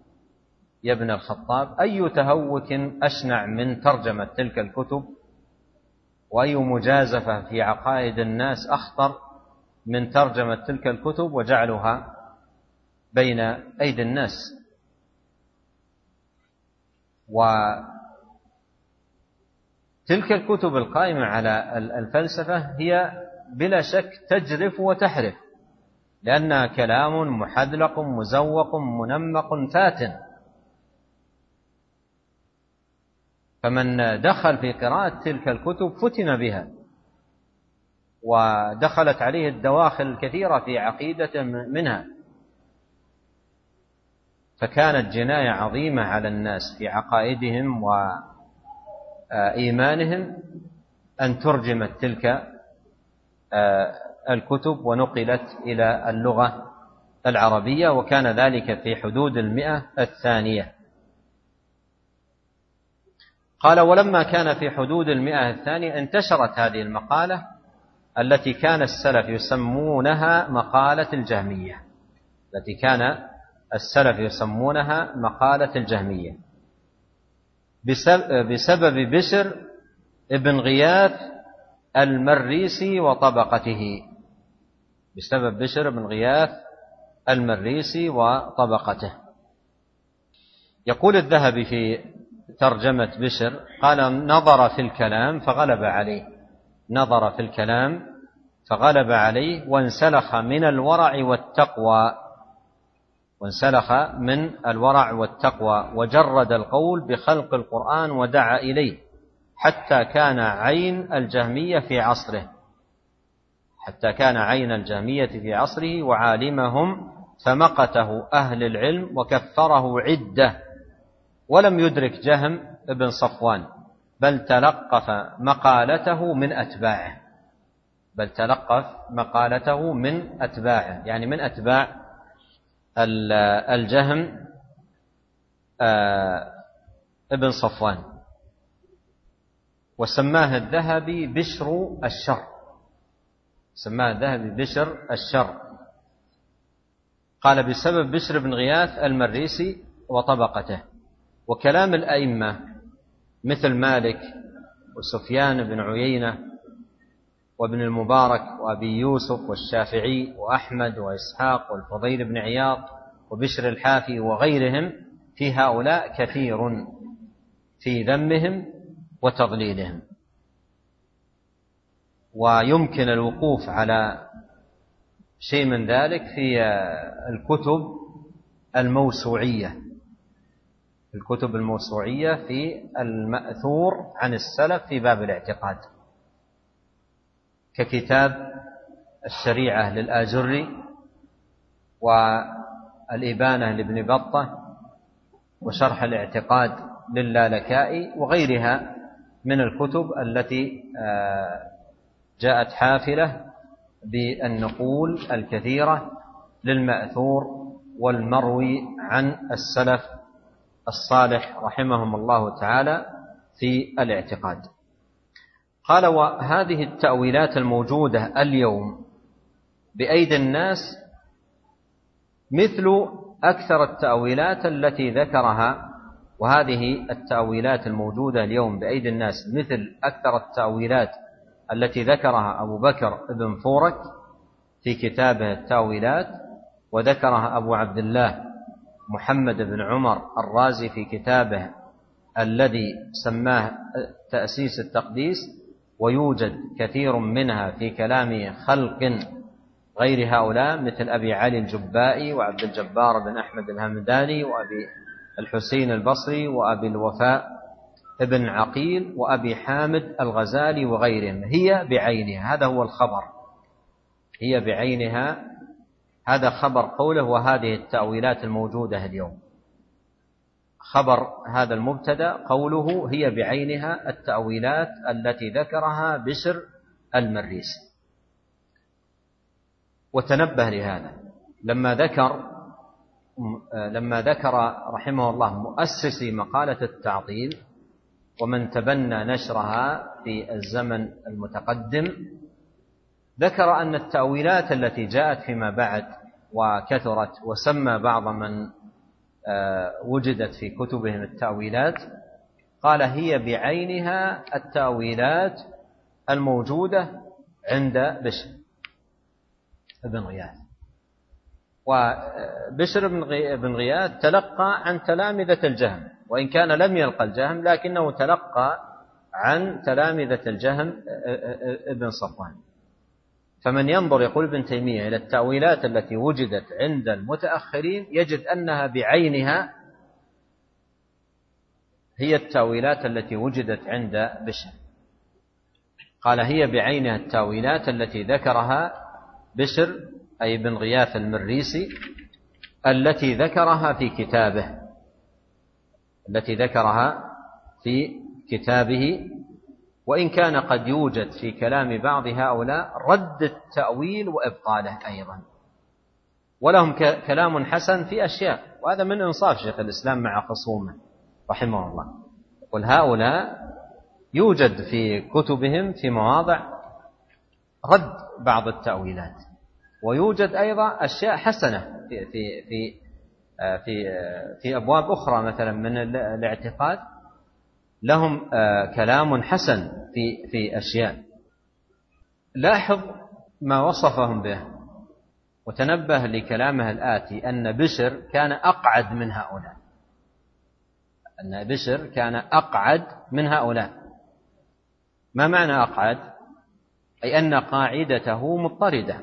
يا ابن الخطاب أي تهوك أشنع من ترجمة تلك الكتب؟ وأي مجازفة في عقائد الناس أخطر من ترجمة تلك الكتب وجعلها بين أيدي الناس؟ وتلك الكتب القائمة على الفلسفة هي بلا شك تجرف وتحرف لأنها كلام محذلق مزوق منمق فاتن فمن دخل في قراءة تلك الكتب فتن بها ودخلت عليه الدواخل الكثيرة في عقيدة منها. فكانت جناية عظيمة على الناس في عقائدهم وإيمانهم أن ترجمت تلك آه، الكتب ونقلت إلى اللغة العربية وكان ذلك في حدود المئة الثانية. قال ولما كان في حدود المئة الثانية انتشرت هذه المقالة التي كان السلف يسمونها مقالة الجهمية. التي كان السلف يسمونها مقالة الجهمية. بسبب بشر ابن غياث المريسي وطبقته. بسبب بشر بن غياث المريسي وطبقته. يقول الذهبي في ترجمة بشر قال نظر في الكلام فغلب عليه. نظر في الكلام فغلب عليه وانسلخ من الورع والتقوى. وانسلخ من الورع والتقوى وجرد القول بخلق القرآن ودعا إليه حتى كان عين الجهمية في عصره. حتى كان عين الجهمية في عصره وعالمهم فمقته أهل العلم وكفره عدة. ولم يدرك جهم ابن صفوان بل تلقف مقالته من أتباعه. بل تلقف مقالته من أتباعه. يعني من أتباع الجهم آه، ابن صفوان. وسماه الذهبي بشر الشر. سماه الذهبي بشر الشر. قال بسبب بشر بن غياث المريسي وطبقته. وكلام الأئمة مثل مالك وسفيان بن عيينة وابن المبارك وأبي يوسف والشافعي وأحمد وإسحاق والفضيل بن عياض وبشر الحافي وغيرهم في هؤلاء كثير في ذمهم وتضليلهم. ويمكن الوقوف على شيء من ذلك في الكتب الموسوعية. الكتب الموسوعية في المأثور عن السلف في باب الاعتقاد. ككتاب الشريعة للآجري والإبانة لابن بطة وشرح الاعتقاد للالكائي وغيرها من الكتب التي آه، جاءت حافلة بالنقول الكثيرة للمأثور والمروي عن السلف الصالح رحمهم الله تعالى في الاعتقاد. قال وهذه التأويلات الموجودة اليوم بأيدي الناس مثل أكثر التأويلات التي ذكرها وهذه التأويلات الموجودة اليوم بأيدي الناس مثل أكثر التأويلات التي ذكرها أبو بكر بن فورك في كتابه التأويلات وذكرها أبو عبد الله محمد بن عمر الرازي في كتابه الذي سماه تأسيس التقديس ويوجد كثير منها في كلام خلق غير هؤلاء مثل أبي علي الجبائي وعبد الجبار بن أحمد الهمداني وأبي الحسين البصري وأبي الوفاء ابن عقيل وأبي حامد الغزالي وغيرهم. هي بعينها هذا هو الخبر. هي بعينها هذا خبر قوله وهذه التأويلات الموجودة اليوم. خبر هذا المبتدأ قوله هي بعينها التأويلات التي ذكرها بشر المريسي وتنبه لهذا. لما ذكر لما ذكر رحمه الله مؤسسي مقالة التعطيل ومن تبنى نشرها في الزمن المتقدم ذكر أن التأويلات التي جاءت فيما بعد وكثرت وسمى بعض من آه، وجدت في كتبهم التأويلات قال هي بعينها التأويلات الموجودة عند بشر. بن غياث. وبشر بن غياث تلقى عن تلامذة الجهم وإن كان لم يلقى الجهم لكنه تلقى عن تلامذة الجهم ابن صفوان. فمن ينظر يقول ابن تيمية إلى التأويلات التي وجدت عند المتأخرين يجد أنها بعينها هي التأويلات التي وجدت عند بشر. قال هي بعينها التأويلات التي ذكرها بشر أي بن غياث المريسي التي ذكرها في كتابه التي ذكرها في كتابه وإن كان قد يوجد في كلام بعض هؤلاء رد التأويل وإبطاله أيضا. ولهم كلام حسن في أشياء وهذا من إنصاف شيخ الإسلام مع خصومه رحمه الله. يقول هؤلاء يوجد في كتبهم في مواضع رد بعض التأويلات ويوجد أيضا أشياء حسنة في في في في في أبواب أخرى مثلا من الاعتقاد. لهم كلام حسن في في أشياء. لاحظ ما وصفهم به وتنبه لكلامه الآتي أن بشر كان أقعد من هؤلاء. أن بشر كان أقعد من هؤلاء. ما معنى أقعد؟ أي أن قاعدته مضطردة.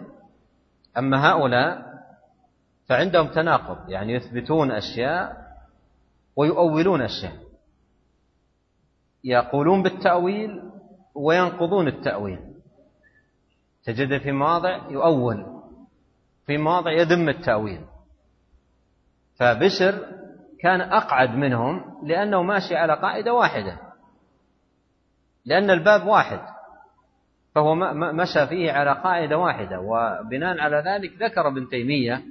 أما هؤلاء فعندهم تناقض يعني يثبتون أشياء ويؤولون أشياء. يقولون بالتأويل وينقضون التأويل. تجد في مواضع يؤول في مواضع يذم التأويل. فبشر كان أقعد منهم لأنه ماشي على قاعدة واحدة لأن الباب واحد فهو مشى فيه على قاعدة واحدة. وبناء على ذلك ذكر ابن تيمية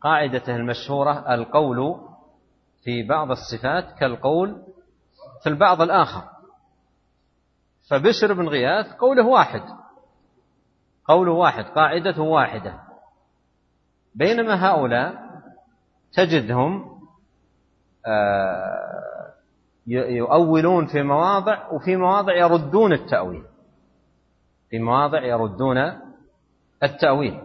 قاعدته المشهورة القول في بعض الصفات كالقول في البعض الآخر. فبشر بن غياث قوله واحد. قوله واحد قاعدته واحدة. بينما هؤلاء تجدهم آه، يؤولون في مواضع وفي مواضع يردون التأويل. في مواضع يردون التأويل.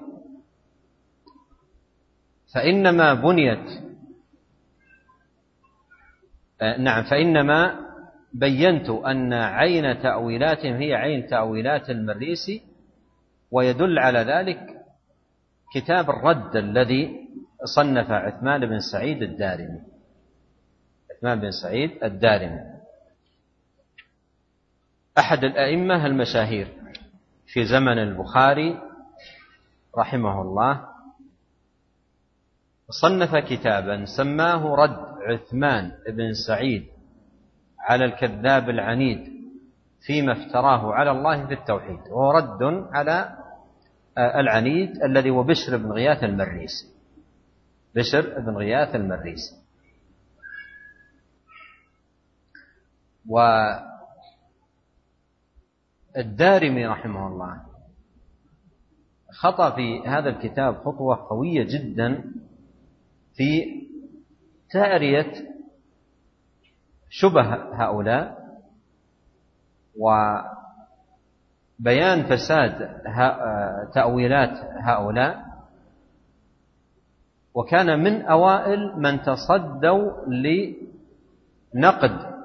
فإنما بنيت آه، نعم فإنما بينت أن عين تأويلاتهم هي عين تأويلات المريسي ويدل على ذلك كتاب الرد الذي صنف عثمان بن سعيد الدارمي. عثمان بن سعيد الدارمي. أحد الأئمة المشاهير في زمن البخاري رحمه الله صنف كتابا سماه رد عثمان بن سعيد. على الكذاب العنيد فيما افتراه على الله في التوحيد وهو رد على العنيد الذي هو بشر بن غياث المريسي. بشر بن غياث المريسي. والدارمي رحمه الله خطأ في هذا الكتاب خطوة قوية جدا في تأرية شبه هؤلاء وبيان فساد تأويلات هؤلاء. وكان من أوائل من تصدوا لنقد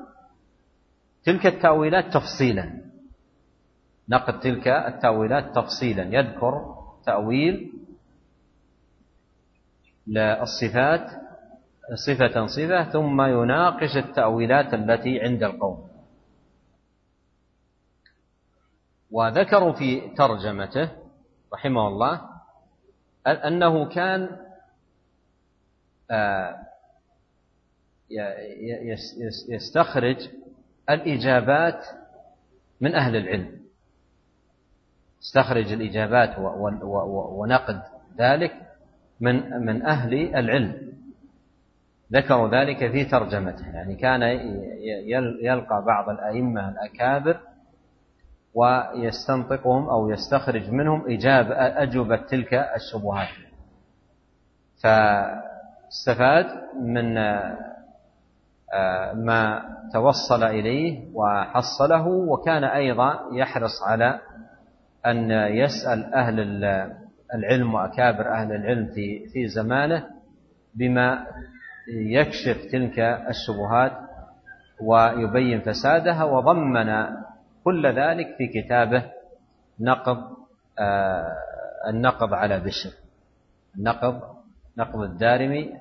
تلك التأويلات تفصيلا. نقد تلك التأويلات تفصيلا. يذكر تأويل للصفات صفة صفة ثم يناقش التأويلات التي عند القوم. وذكروا في ترجمته رحمه الله أنه كان آه، يستخرج الإجابات من أهل العلم. استخرج الإجابات ونقد ذلك من من أهل العلم. ذكروا ذلك في ترجمته يعني كان يلقى بعض الأئمة الأكابر ويستنطقهم أو يستخرج منهم إجابة أجوبة تلك الشبهات. فاستفاد من آه، ما توصل إليه وحصله وكان أيضا يحرص على أن يسأل أهل العلم وأكابر أهل العلم في في زمانه بما يكشف تلك الشبهات ويبين فسادها وضمن كل ذلك في كتابه نقض آه، النقض على بشر. النقض نقض الدارمي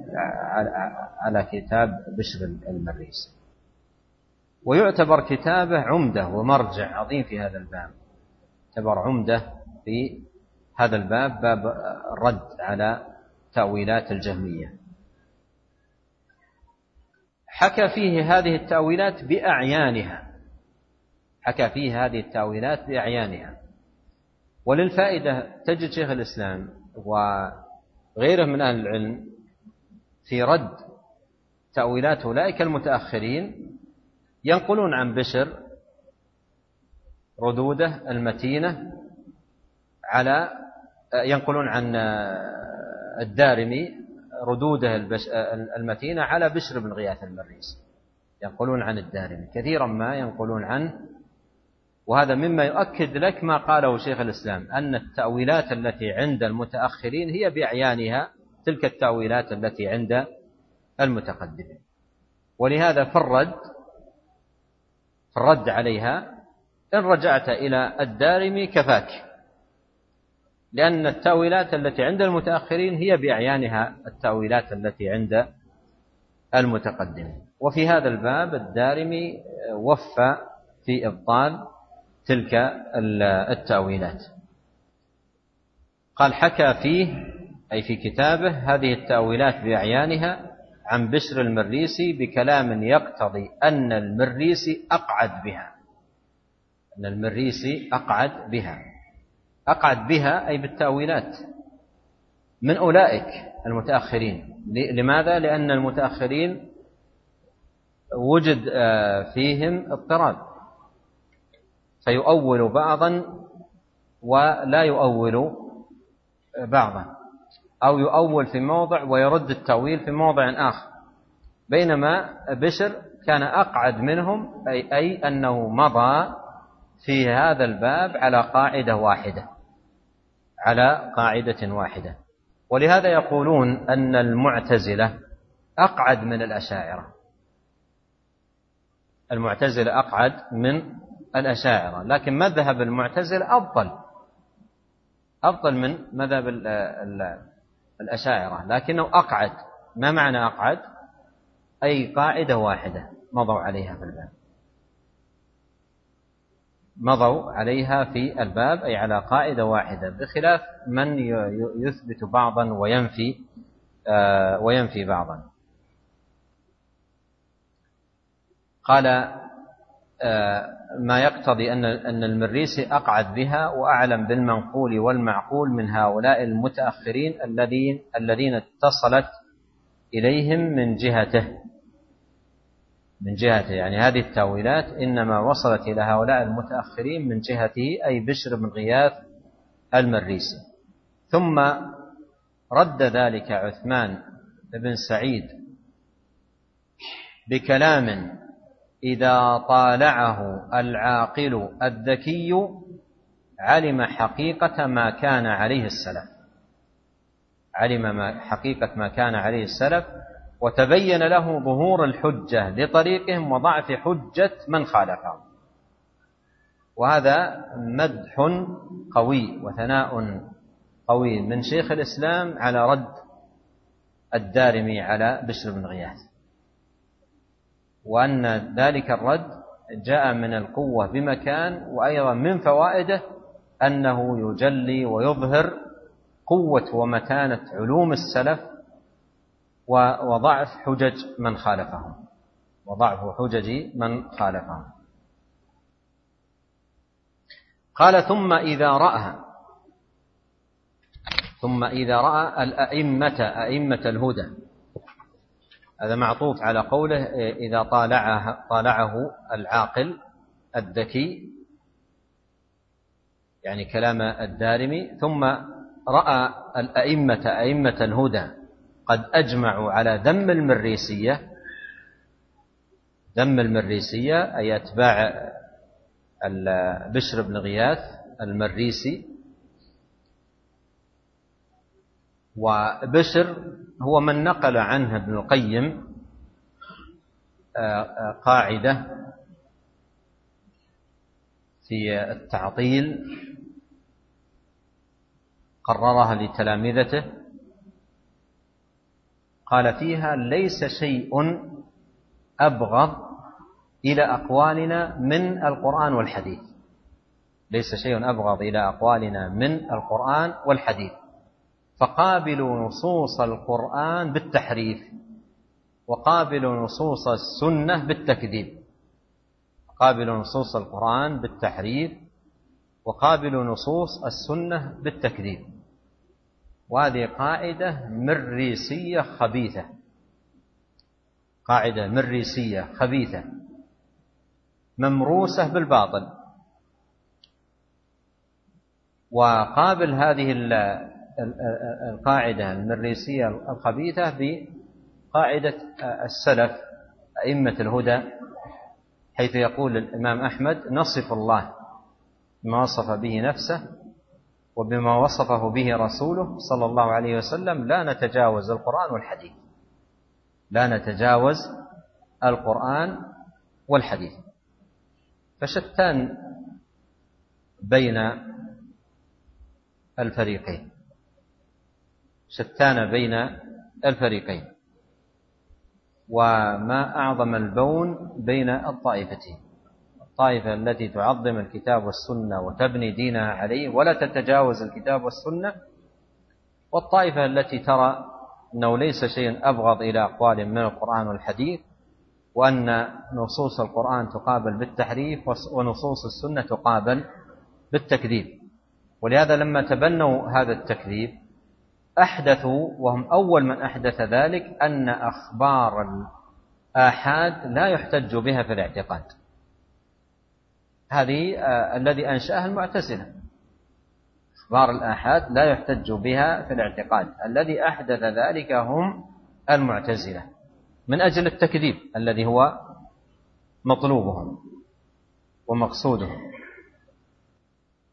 على كتاب بشر المريسي ويعتبر كتابه عمدة ومرجع عظيم في هذا الباب. يعتبر عمدة في هذا الباب باب الرد على تأويلات الجهمية. حكى فيه هذه التأويلات بأعيانها. حكى فيه هذه التأويلات بأعيانها. وللفائدة تجد شيخ الإسلام وغيره من أهل العلم في رد تأويلات أولئك المتأخرين ينقلون عن بشر ردوده المتينة على ينقلون عن الدارمي ردوده المتينة على بشر بن غياث المريسي ينقلون عن الدارمي كثيرا ما ينقلون عنه وهذا مما يؤكد لك ما قاله شيخ الإسلام أن التأويلات التي عند المتأخرين هي بأعيانها تلك التأويلات التي عند المتقدمين. ولهذا في الرد في الرد عليها إن رجعت إلى الدارمي كفاك. لأن التأويلات التي عند المتأخرين هي بأعيانها التأويلات التي عند المتقدمين. وفي هذا الباب الدارمي وفى في إبطال تلك التأويلات. قال حكى فيه أي في كتابه هذه التأويلات بأعيانها عن بشر المريسي بكلام يقتضي أن المريسي أقعد بها. أن المريسي أقعد بها. أقعد بها أي بالتأويلات. من أولئك المتأخرين. لماذا؟ لأن المتأخرين وجد آه، فيهم اضطراب. فيؤول بعضا ولا يؤول بعضا. أو يؤول في موضع ويرد التأويل في موضع آخر. بينما بشر كان أقعد منهم أي, أي أنه مضى في هذا الباب على قاعدة واحدة. على قاعدة واحدة. ولهذا يقولون أن المعتزلة أقعد من الأشاعرة. المعتزلة أقعد من الأشاعرة. لكن مذهب المعتزلة أفضل. أفضل من مذهب الأشاعرة. لكنه أقعد. ما معنى أقعد؟ أي قاعدة واحدة مضوا عليها في الباب. مضوا عليها في الباب أي على قاعدة واحدة بخلاف من يثبت بعضا وينفي آه، وينفي بعضا. قال آه، ما يقتضي أن أن المريسي أقعد بها وأعلم بالمنقول والمعقول من هؤلاء المتأخرين الذين الذين اتصلت إليهم من جهته. من جهته. يعني هذه التأويلات إنما وصلت إلى هؤلاء المتأخرين من جهته أي بشر بن غياث المريسي. ثم رد ذلك عثمان بن سعيد بكلام إذا طالعه العاقل الذكي علم حقيقة ما كان عليه السلف. علم ما حقيقة ما كان عليه السلف وتبين له ظهور الحجة لطريقهم وضعف حجة من خالفهم. وهذا مدح قوي وثناء قوي من شيخ الإسلام على رد الدارمي على بشر بن غياث. وأن ذلك الرد جاء من القوة بمكان وأيضا من فوائده أنه يجلي ويظهر قوة ومتانة علوم السلف وضعف حجج من خالفهم. وضعف حجج من خالفهم. قال ثم إذا رأى ثم إذا رأى الأئمة أئمة الهدى. هذا معطوف على قوله إذا طالعه, طالعه العاقل الذكي يعني كلام الدارمي. ثم رأى الأئمة أئمة الهدى. قد أجمعوا على ذم المريسية. ذم المريسية أي أتباع بشر بن غياث المريسي. وبشر هو من نقل عنه ابن القيم آه، آه، قاعدة في التعطيل قررها لتلامذته. قال فيها ليس شيء أبغض إلى أقوالنا من القرآن والحديث. ليس شيء أبغض إلى أقوالنا من القرآن والحديث. فقابلوا نصوص القرآن بالتحريف وقابلوا نصوص السنة بالتكذيب. قابلوا نصوص القرآن بالتحريف وقابلوا نصوص السنة بالتكذيب. وهذه قاعدة مريسية خبيثة. قاعدة مريسية خبيثة. ممروسة بالباطل. وقابل هذه القاعدة المريسية الخبيثة بقاعدة السلف أئمة الهدى حيث يقول الإمام أحمد نصف الله بما وصف به نفسه وبما وصفه به رسوله صلى الله عليه وسلم لا نتجاوز القرآن والحديث. لا نتجاوز القرآن والحديث. فشتان بين الفريقين. شتان بين الفريقين. وما أعظم البون بين الطائفتين. الطائفة التي تعظم الكتاب والسنة وتبني دينها عليه ولا تتجاوز الكتاب والسنة. والطائفة التي ترى أنه ليس شيء أبغض إلى أقوال من القرآن والحديث وأن نصوص القرآن تقابل بالتحريف ونصوص السنة تقابل بالتكذيب. ولهذا لما تبنوا هذا التكذيب أحدثوا وهم أول من أحدث ذلك أن أخبار آحاد لا يحتج بها في الاعتقاد. هذه آه الذي أنشأها المعتزلة. أخبار الآحاد لا يحتج بها في الاعتقاد. الذي أحدث ذلك هم المعتزلة من أجل التكذيب الذي هو مطلوبهم ومقصودهم.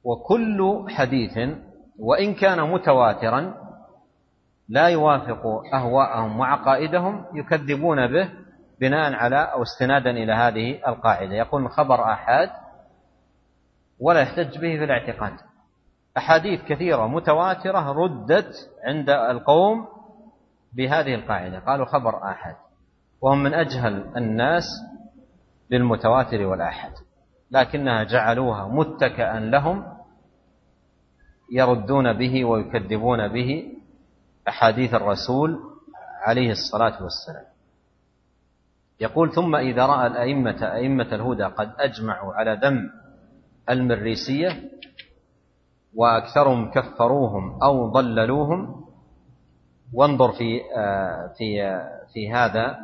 وكل حديث وإن كان متواترا لا يوافق أهواءهم وعقائدهم يكذبون به بناء على أو استنادا إلى هذه القاعدة. يقول خبر آحاد ولا يحتج به في الاعتقاد. أحاديث كثيرة متواترة ردت عند القوم بهذه القاعدة. قالوا خبر آحاد. وهم من أجهل الناس للمتواتر والآحاد. لكنها جعلوها متكئا لهم يردون به ويكذبون به أحاديث الرسول عليه الصلاة والسلام. يقول ثم إذا رأى الأئمة أئمة الهدى قد أجمعوا على ذم المريسية وأكثرهم كفروهم أو ضللوهم. وانظر في آه، في آه، في هذا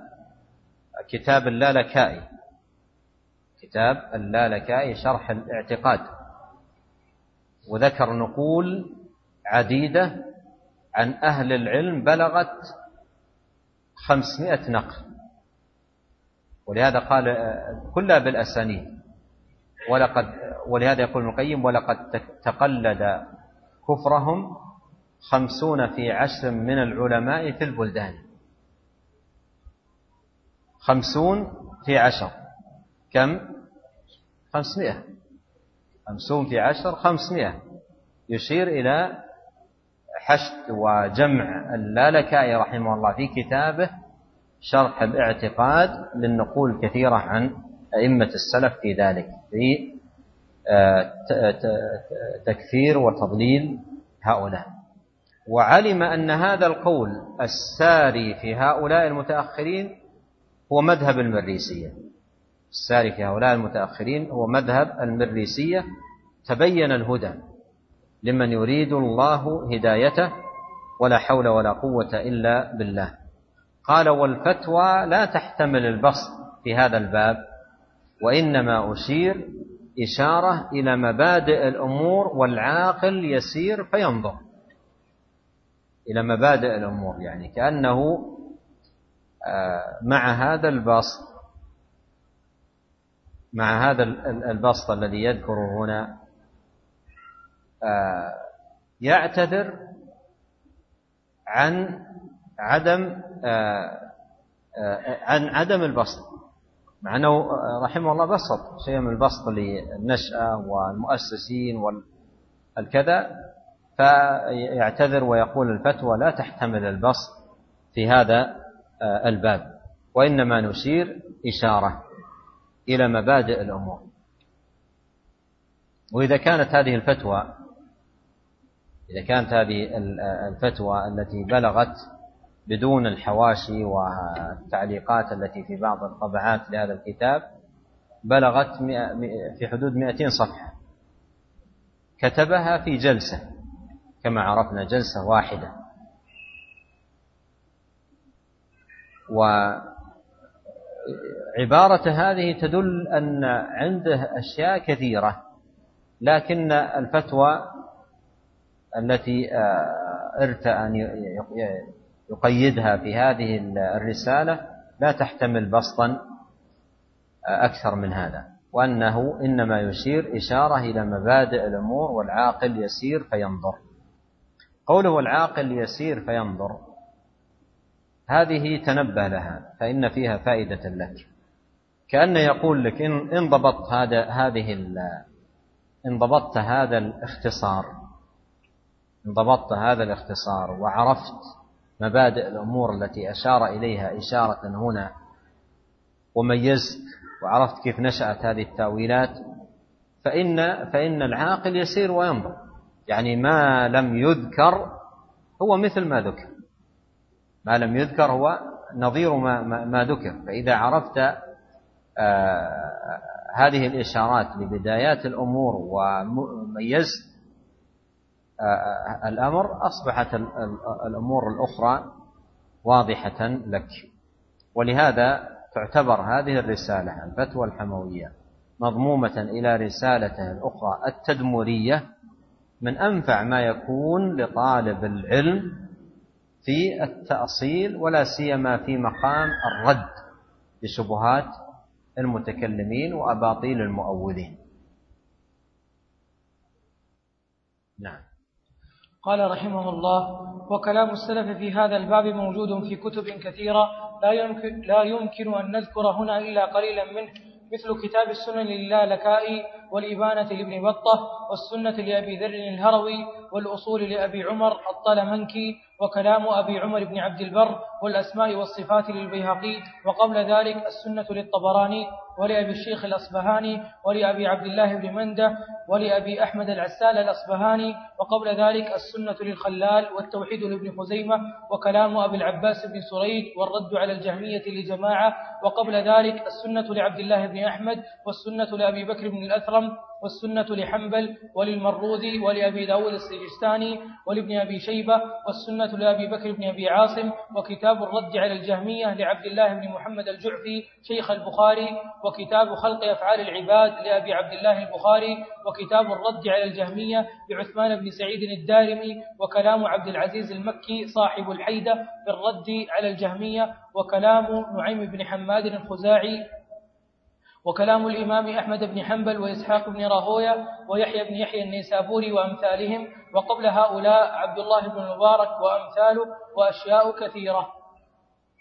كتاب اللالكائي. كتاب اللالكائي شرح الاعتقاد. وذكر نقول عديدة عن أهل العلم بلغت خمسمائة نقل. ولهذا قال كلها بالأسانيد. ولقد ولهذا يقول ابن القيم ولقد تقلد كفرهم خمسون في عشر من العلماء في البلدان. خمسون في عشر. كم؟ خمسمائة. خمسون في عشر خمسمائة. يشير إلى حشد وجمع اللالكائي رحمه الله في كتابه شرح الاعتقاد للنقول كثيرة عن أئمة السلف في ذلك في آه، تكفير وتضليل هؤلاء. وعلم أن هذا القول الساري في هؤلاء المتأخرين هو مذهب المريسية. الساري في هؤلاء المتأخرين هو مذهب المريسية. تبين الهدى لمن يريد الله هدايته ولا حول ولا قوة إلا بالله. قال والفتوى لا تحتمل البسط في هذا الباب وإنما أشير إشارة إلى مبادئ الأمور والعاقل يسير فينظر. إلى مبادئ الأمور يعني كأنه آه، مع هذا البسط مع هذا البسط الذي يذكره هنا آه، يعتذر عن عدم آه، عن عدم البسط. مع أنه رحمه الله بسط شيء من البسط للنشأة والمؤسسين والكذا فيعتذر ويقول الفتوى لا تحتمل البسط في هذا آه، الباب وإنما نشير إشارة إلى مبادئ الأمور. وإذا كانت هذه الفتوى إذا كانت هذه الفتوى التي بلغت بدون الحواشي والتعليقات التي في بعض الطبعات لهذا الكتاب بلغت في حدود 200 صفحة. كتبها في جلسة كما عرفنا جلسة واحدة. وعبارة هذه تدل أن عنده أشياء كثيرة لكن الفتوى التي آه، ارتأى أن يقيدها في هذه الرسالة لا تحتمل بسطا آه، أكثر من هذا. وأنه إنما يشير إشارة إلى مبادئ الأمور والعاقل يسير فينظر. قوله العاقل يسير فينظر هذه تنبه لها فإن فيها فائدة لك. كأنه يقول لك إن إن ضبطت هذا هذه إن ضبطت هذا الاختصار إن ضبطت هذا الاختصار وعرفت مبادئ الأمور التي أشار إليها إشارة هنا. وميزت وعرفت كيف نشأت هذه التأويلات. فإن فإن العاقل يسير وينظر. يعني ما لم يذكر هو مثل ما ذكر. ما لم يذكر هو نظير ما, ما, ذكر. فإذا عرفت آه هذه الإشارات لبدايات الأمور وميزت الأمر أصبحت الأمور الأخرى واضحة لك. ولهذا تعتبر هذه الرسالة الفتوى الحموية مضمومة إلى رسالته الأخرى التدمرية من أنفع ما يكون لطالب العلم في التأصيل ولا سيما في مقام الرد لشبهات المتكلمين وأباطيل المؤولين. نعم. قال رحمه الله وكلام السلف في هذا الباب موجود في كتب كثيرة لا يمكن, لا يمكن أن نذكر هنا إلا قليلا منه مثل كتاب السنن للالكائي والإبانة لابن بطة والسنة لأبي ذر الهروي والأصول لأبي عمر الطلمنكي وكلام أبي عمر بن عبد البر والأسماء والصفات للبيهقي وقبل ذلك السنة للطبراني ولأبي الشيخ الأصبهاني ولأبي عبد الله بن منده ولأبي أحمد العسال الأصبهاني وقبل ذلك السنة للخلال والتوحيد لابن خزيمة وكلام أبي العباس بن سريد والرد على الجهمية لجماعة وقبل ذلك السنة لعبد الله بن أحمد والسنة لأبي بكر بن الأثرم والسنة لحنبل وللمروذي ولأبي داود السجستاني ولابن أبي شيبة والسنة لأبي بكر بن أبي عاصم وكتاب الرد على الجهمية لعبد الله بن محمد الجعفي شيخ البخاري وكتاب خلق أفعال العباد لأبي عبد الله البخاري وكتاب الرد على الجهمية لعثمان بن سعيد الدارمي وكلام عبد العزيز المكي صاحب الحيدة في الرد على الجهمية وكلام نعيم بن حماد الخزاعي وكلام الإمام أحمد بن حنبل وإسحاق بن راهوية ويحيى بن يحيى النيسابوري وأمثالهم وقبل هؤلاء عبد الله بن المبارك وأمثاله وأشياء كثيرة.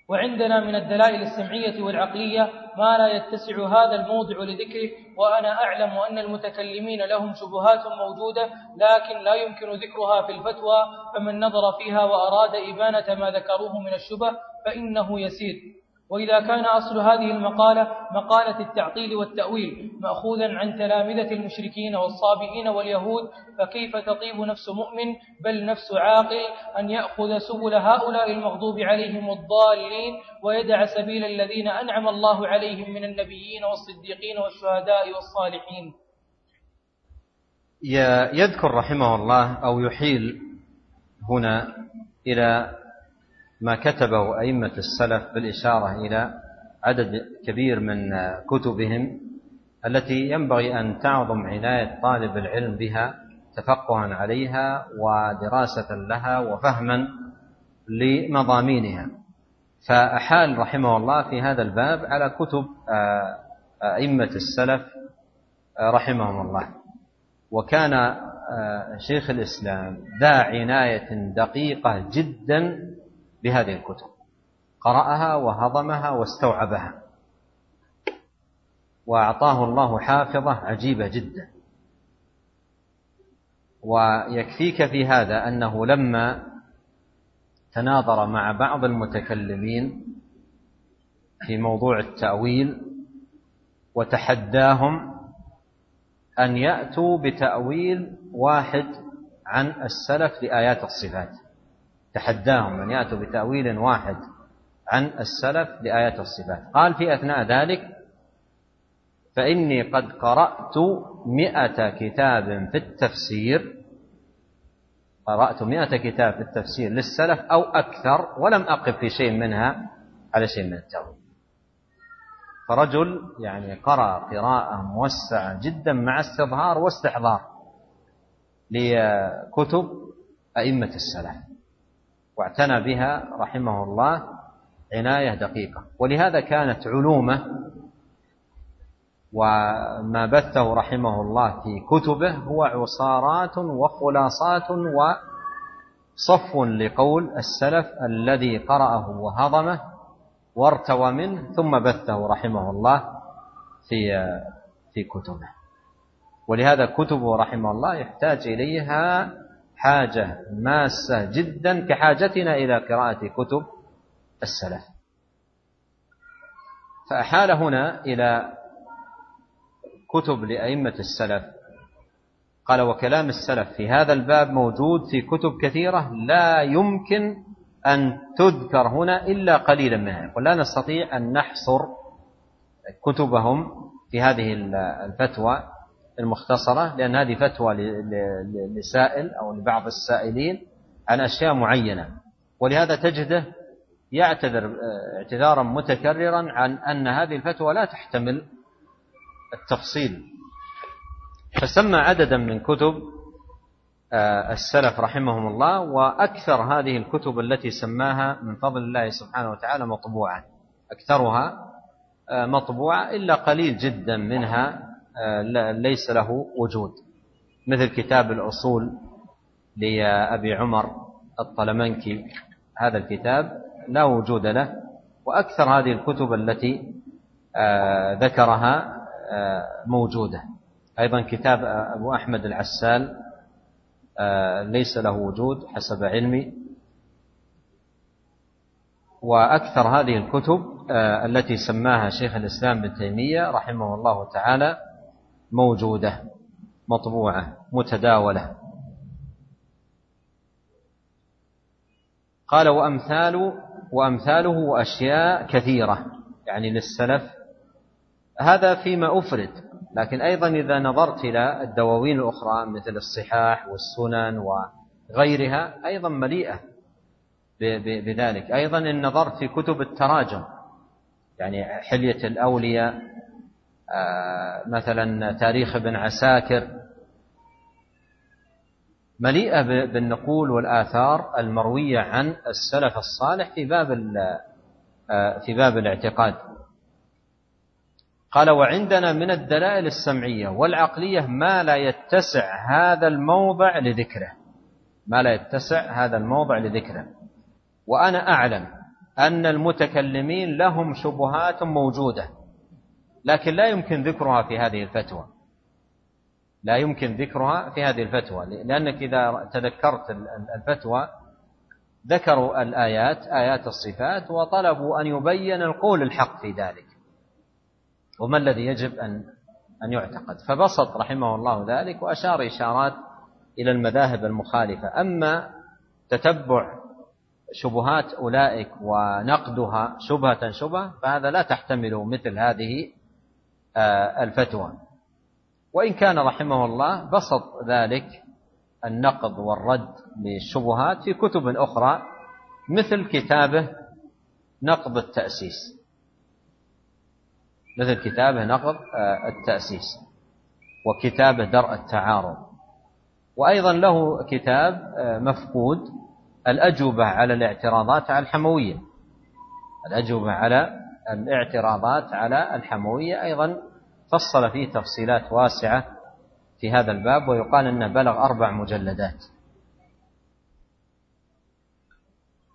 وعندنا من الدلائل السمعية والعقلية ما لا يتسع هذا الموضع لذكره وأنا أعلم أن المتكلمين لهم شبهات موجودة لكن لا يمكن ذكرها في الفتوى فمن نظر فيها وأراد إبانة ما ذكروه من الشبه فإنه يسير. وإذا كان أصل هذه المقالة مقالة التعطيل والتأويل مأخوذا عن تلامذة المشركين والصابئين واليهود فكيف تطيب نفس مؤمن بل نفس عاقل أن يأخذ سبل هؤلاء المغضوب عليهم الضالين ويدع سبيل الذين أنعم الله عليهم من النبيين والصديقين والشهداء والصالحين؟ يذكر رحمه الله أو يحيل هنا إلى ما كتبه أئمة السلف بالإشارة إلى عدد كبير من كتبهم التي ينبغي أن تعظم عناية طالب العلم بها تفقها عليها ودراسة لها وفهما لمضامينها. فأحال رحمه الله في هذا الباب على كتب آه، أئمة السلف آه، رحمهم الله. وكان آه، شيخ الإسلام ذا عناية دقيقة جدا بهذه الكتب. قرأها وهضمها واستوعبها. وأعطاه الله حافظة عجيبة جدا. ويكفيك في هذا أنه لما تناظر مع بعض المتكلمين في موضوع التأويل وتحداهم أن يأتوا بتأويل واحد عن السلف لآيات الصفات. تحداهم أن يأتوا بتأويل واحد عن السلف لآيات الصفات. قال في أثناء ذلك فإني قد قرأت مئة كتاب في التفسير قرأت مئة كتاب في التفسير للسلف أو أكثر ولم أقف في شيء منها على شيء من التأويل. فرجل يعني قرأ قراءة موسعة جدا مع استظهار واستحضار لكتب أئمة السلف. واعتنى بها رحمه الله عناية دقيقة. ولهذا كانت علومه وما بثه رحمه الله في كتبه هو عصارات وخلاصات وصف لقول السلف الذي قرأه وهضمه وارتوى منه ثم بثه رحمه الله في في كتبه. ولهذا كتبه رحمه الله يحتاج إليها حاجة ماسة جدا كحاجتنا إلى قراءة كتب السلف. فأحال هنا إلى كتب لأئمة السلف. قال وكلام السلف في هذا الباب موجود في كتب كثيرة لا يمكن أن تذكر هنا إلا قليلا منها. يقول لا نستطيع أن نحصر كتبهم في هذه الفتوى المختصرة لأن هذه فتوى لسائل أو لبعض السائلين عن أشياء معينة. ولهذا تجده يعتذر اعتذارا متكررا عن أن هذه الفتوى لا تحتمل التفصيل. فسمى عددا من كتب آه، السلف رحمهم الله وأكثر هذه الكتب التي سماها من فضل الله سبحانه وتعالى مطبوعة. أكثرها آه، مطبوعة إلا قليل جدا منها آه، ليس له وجود. مثل كتاب الأصول لأبي عمر الطلمنكي هذا الكتاب لا وجود له وأكثر هذه الكتب التي ذكرها موجودة. أيضا كتاب أبو أحمد العسال آه، ليس له وجود حسب علمي. وأكثر هذه الكتب آه، التي سماها شيخ الإسلام بن تيمية رحمه الله تعالى موجودة مطبوعة متداولة. قال وأمثال وأمثاله وأشياء كثيرة يعني للسلف. هذا فيما أفرد لكن أيضا إذا نظرت إلى الدواوين الأخرى مثل الصحاح والسنن وغيرها أيضا مليئة بذلك. أيضا إن نظرت في كتب التراجم يعني حلية الأولياء مثلا تاريخ ابن عساكر مليئة بالنقول والآثار المروية عن السلف الصالح في باب آه، في باب الاعتقاد. قال وعندنا من الدلائل السمعية والعقلية ما لا يتسع هذا الموضع لذكره. ما لا يتسع هذا الموضع لذكره. وأنا أعلم أن المتكلمين لهم شبهات موجودة. لكن لا يمكن ذكرها في هذه الفتوى. لا يمكن ذكرها في هذه الفتوى لأنك إذا تذكرت الفتوى ذكروا الآيات آيات الصفات وطلبوا أن يبين القول الحق في ذلك. وما الذي يجب أن أن يعتقد؟ فبسط رحمه الله ذلك وأشار إشارات إلى المذاهب المخالفة. أما تتبع شبهات أولئك ونقدها شبهة شبهة فهذا لا تحتمل مثل هذه الفتوى. وإن كان رحمه الله بسط ذلك النقد والرد للشبهات في كتب أخرى مثل كتابه نقد التأسيس. مثل كتابه نقض آه، التأسيس وكتابه درء التعارض. وأيضا له كتاب آه، مفقود الأجوبة على الاعتراضات على الحموية. الأجوبة على الاعتراضات على الحموية أيضا فصل فيه تفصيلات واسعة في هذا الباب ويقال أنه بلغ أربع مجلدات.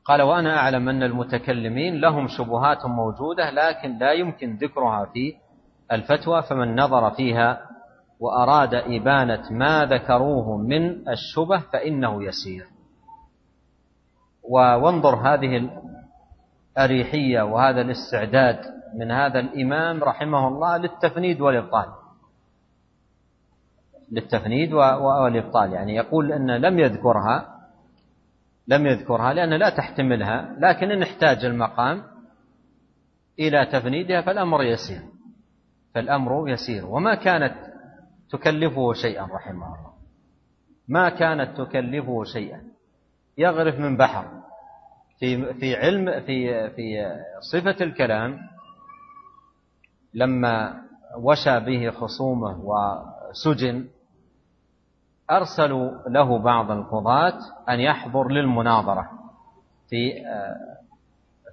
قال وأنا أعلم أن المتكلمين لهم شبهات موجودة لكن لا يمكن ذكرها في الفتوى فمن نظر فيها وأراد إبانة ما ذكروه من الشبه فإنه يسير. وانظر هذه الأريحية وهذا الاستعداد من هذا الإمام رحمه الله للتفنيد والإبطال. للتفنيد والإبطال يعني يقول أن لم يذكرها لم يذكرها لأن لا تحتملها لكن إن احتاج المقام إلى تفنيدها فالأمر يسير. فالأمر يسير. وما كانت تكلفه شيئا رحمه الله. ما كانت تكلفه شيئا. يغرف من بحر. في في علم في في صفة الكلام لما وشى به خصومه وسجن أرسلوا له بعض القضاة أن يحضر للمناظرة في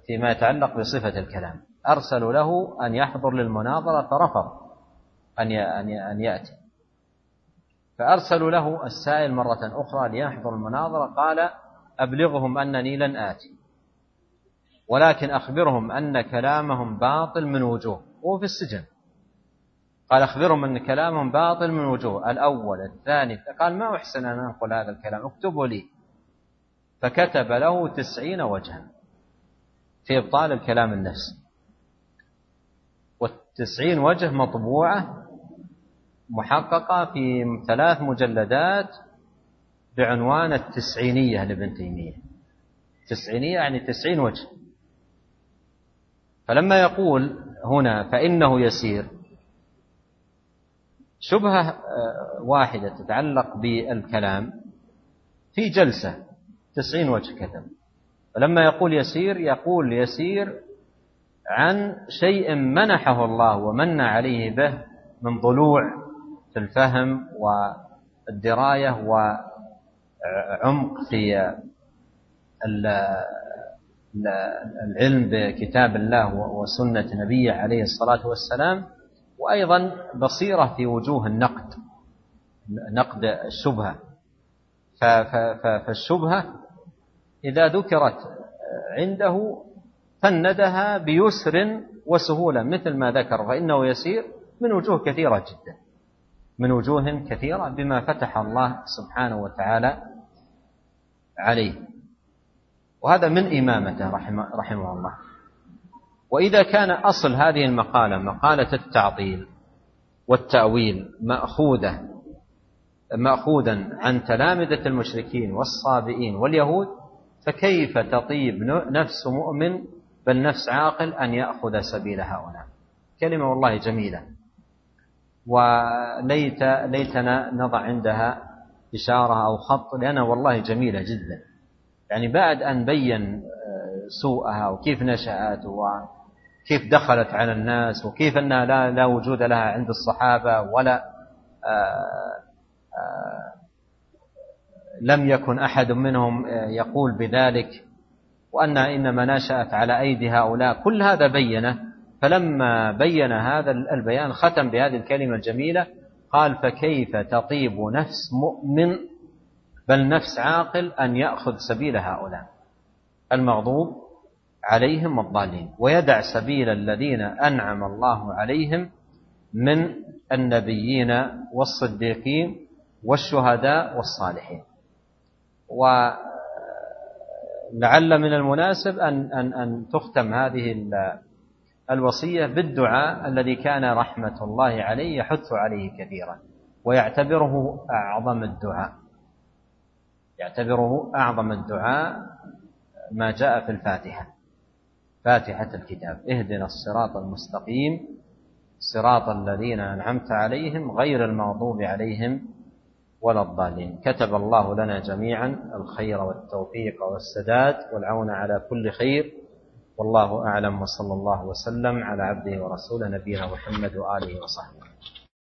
فيما يتعلق بصفة الكلام. أرسلوا له أن يحضر للمناظرة فرفض أن أن يأتي. فأرسلوا له السائل مرة أخرى ليحضر المناظرة قال أبلغهم أنني لن آتي. ولكن أخبرهم أن كلامهم باطل من وجوه وهو في السجن. قال أخبرهم أن كلامهم باطل من وجوه الأول الثاني قال ما أحسن أن أنقل هذا الكلام اكتبوا لي. فكتب له تسعين وجها في إبطال الكلام النفسي. والتسعين وجه مطبوعة محققة في ثلاث مجلدات بعنوان التسعينية لابن تيمية. تسعينية يعني تسعين وجه. فلما يقول هنا فإنه يسير شبهة آه، واحدة تتعلق بالكلام في جلسة تسعين وجه كتب. فلما يقول يسير يقول يسير عن شيء منحه الله ومن عليه به من ضلوع في الفهم والدراية وعمق في العلم بكتاب الله وسنة نبيه عليه الصلاة والسلام وأيضا بصيرة في وجوه النقد نقد الشبهة. فالشبهة إذا ذكرت عنده فندها بيسر وسهولة مثل ما ذكر فإنه يسير من وجوه كثيرة جدا من وجوه كثيرة بما فتح الله سبحانه وتعالى عليه. وهذا من إمامته رحمه, رحمه الله. وإذا كان أصل هذه المقالة مقالة التعطيل والتأويل مأخوذة مأخوذا عن تلامذة المشركين والصابئين واليهود فكيف تطيب نفس مؤمن بل نفس عاقل أن يأخذ سبيل هؤلاء؟ كلمة والله جميلة. وليت ليتنا نضع عندها إشارة أو خط لأنها والله جميلة جدا. يعني بعد أن بين آه، سوءها وكيف نشأت وكيف دخلت على الناس وكيف أنها لا, لا وجود لها عند الصحابة ولا آه، آه، لم يكن أحد منهم يقول بذلك وأنها إنما نشأت على أيدي هؤلاء. كل هذا بينه فلما بين هذا البيان ختم بهذه الكلمة الجميلة قال فكيف تطيب نفس مؤمن بل نفس عاقل أن يأخذ سبيل هؤلاء. المغضوب عليهم الضالين ويدع سبيل الذين أنعم الله عليهم من النبيين والصديقين والشهداء والصالحين. ولعل من المناسب أن, أن, أن تختم هذه الوصية بالدعاء الذي كان رحمة الله عليه يحث عليه كثيرا ويعتبره أعظم الدعاء. يعتبره أعظم الدعاء ما جاء في الفاتحة. فاتحة الكتاب. اهدنا الصراط المستقيم. صراط الذين أنعمت عليهم غير المغضوب عليهم ولا الضالين. كتب الله لنا جميعا الخير والتوفيق والسداد والعون على كل خير. والله أعلم وصلى الله وسلم على عبده ورسوله نبينا محمد وآله وصحبه.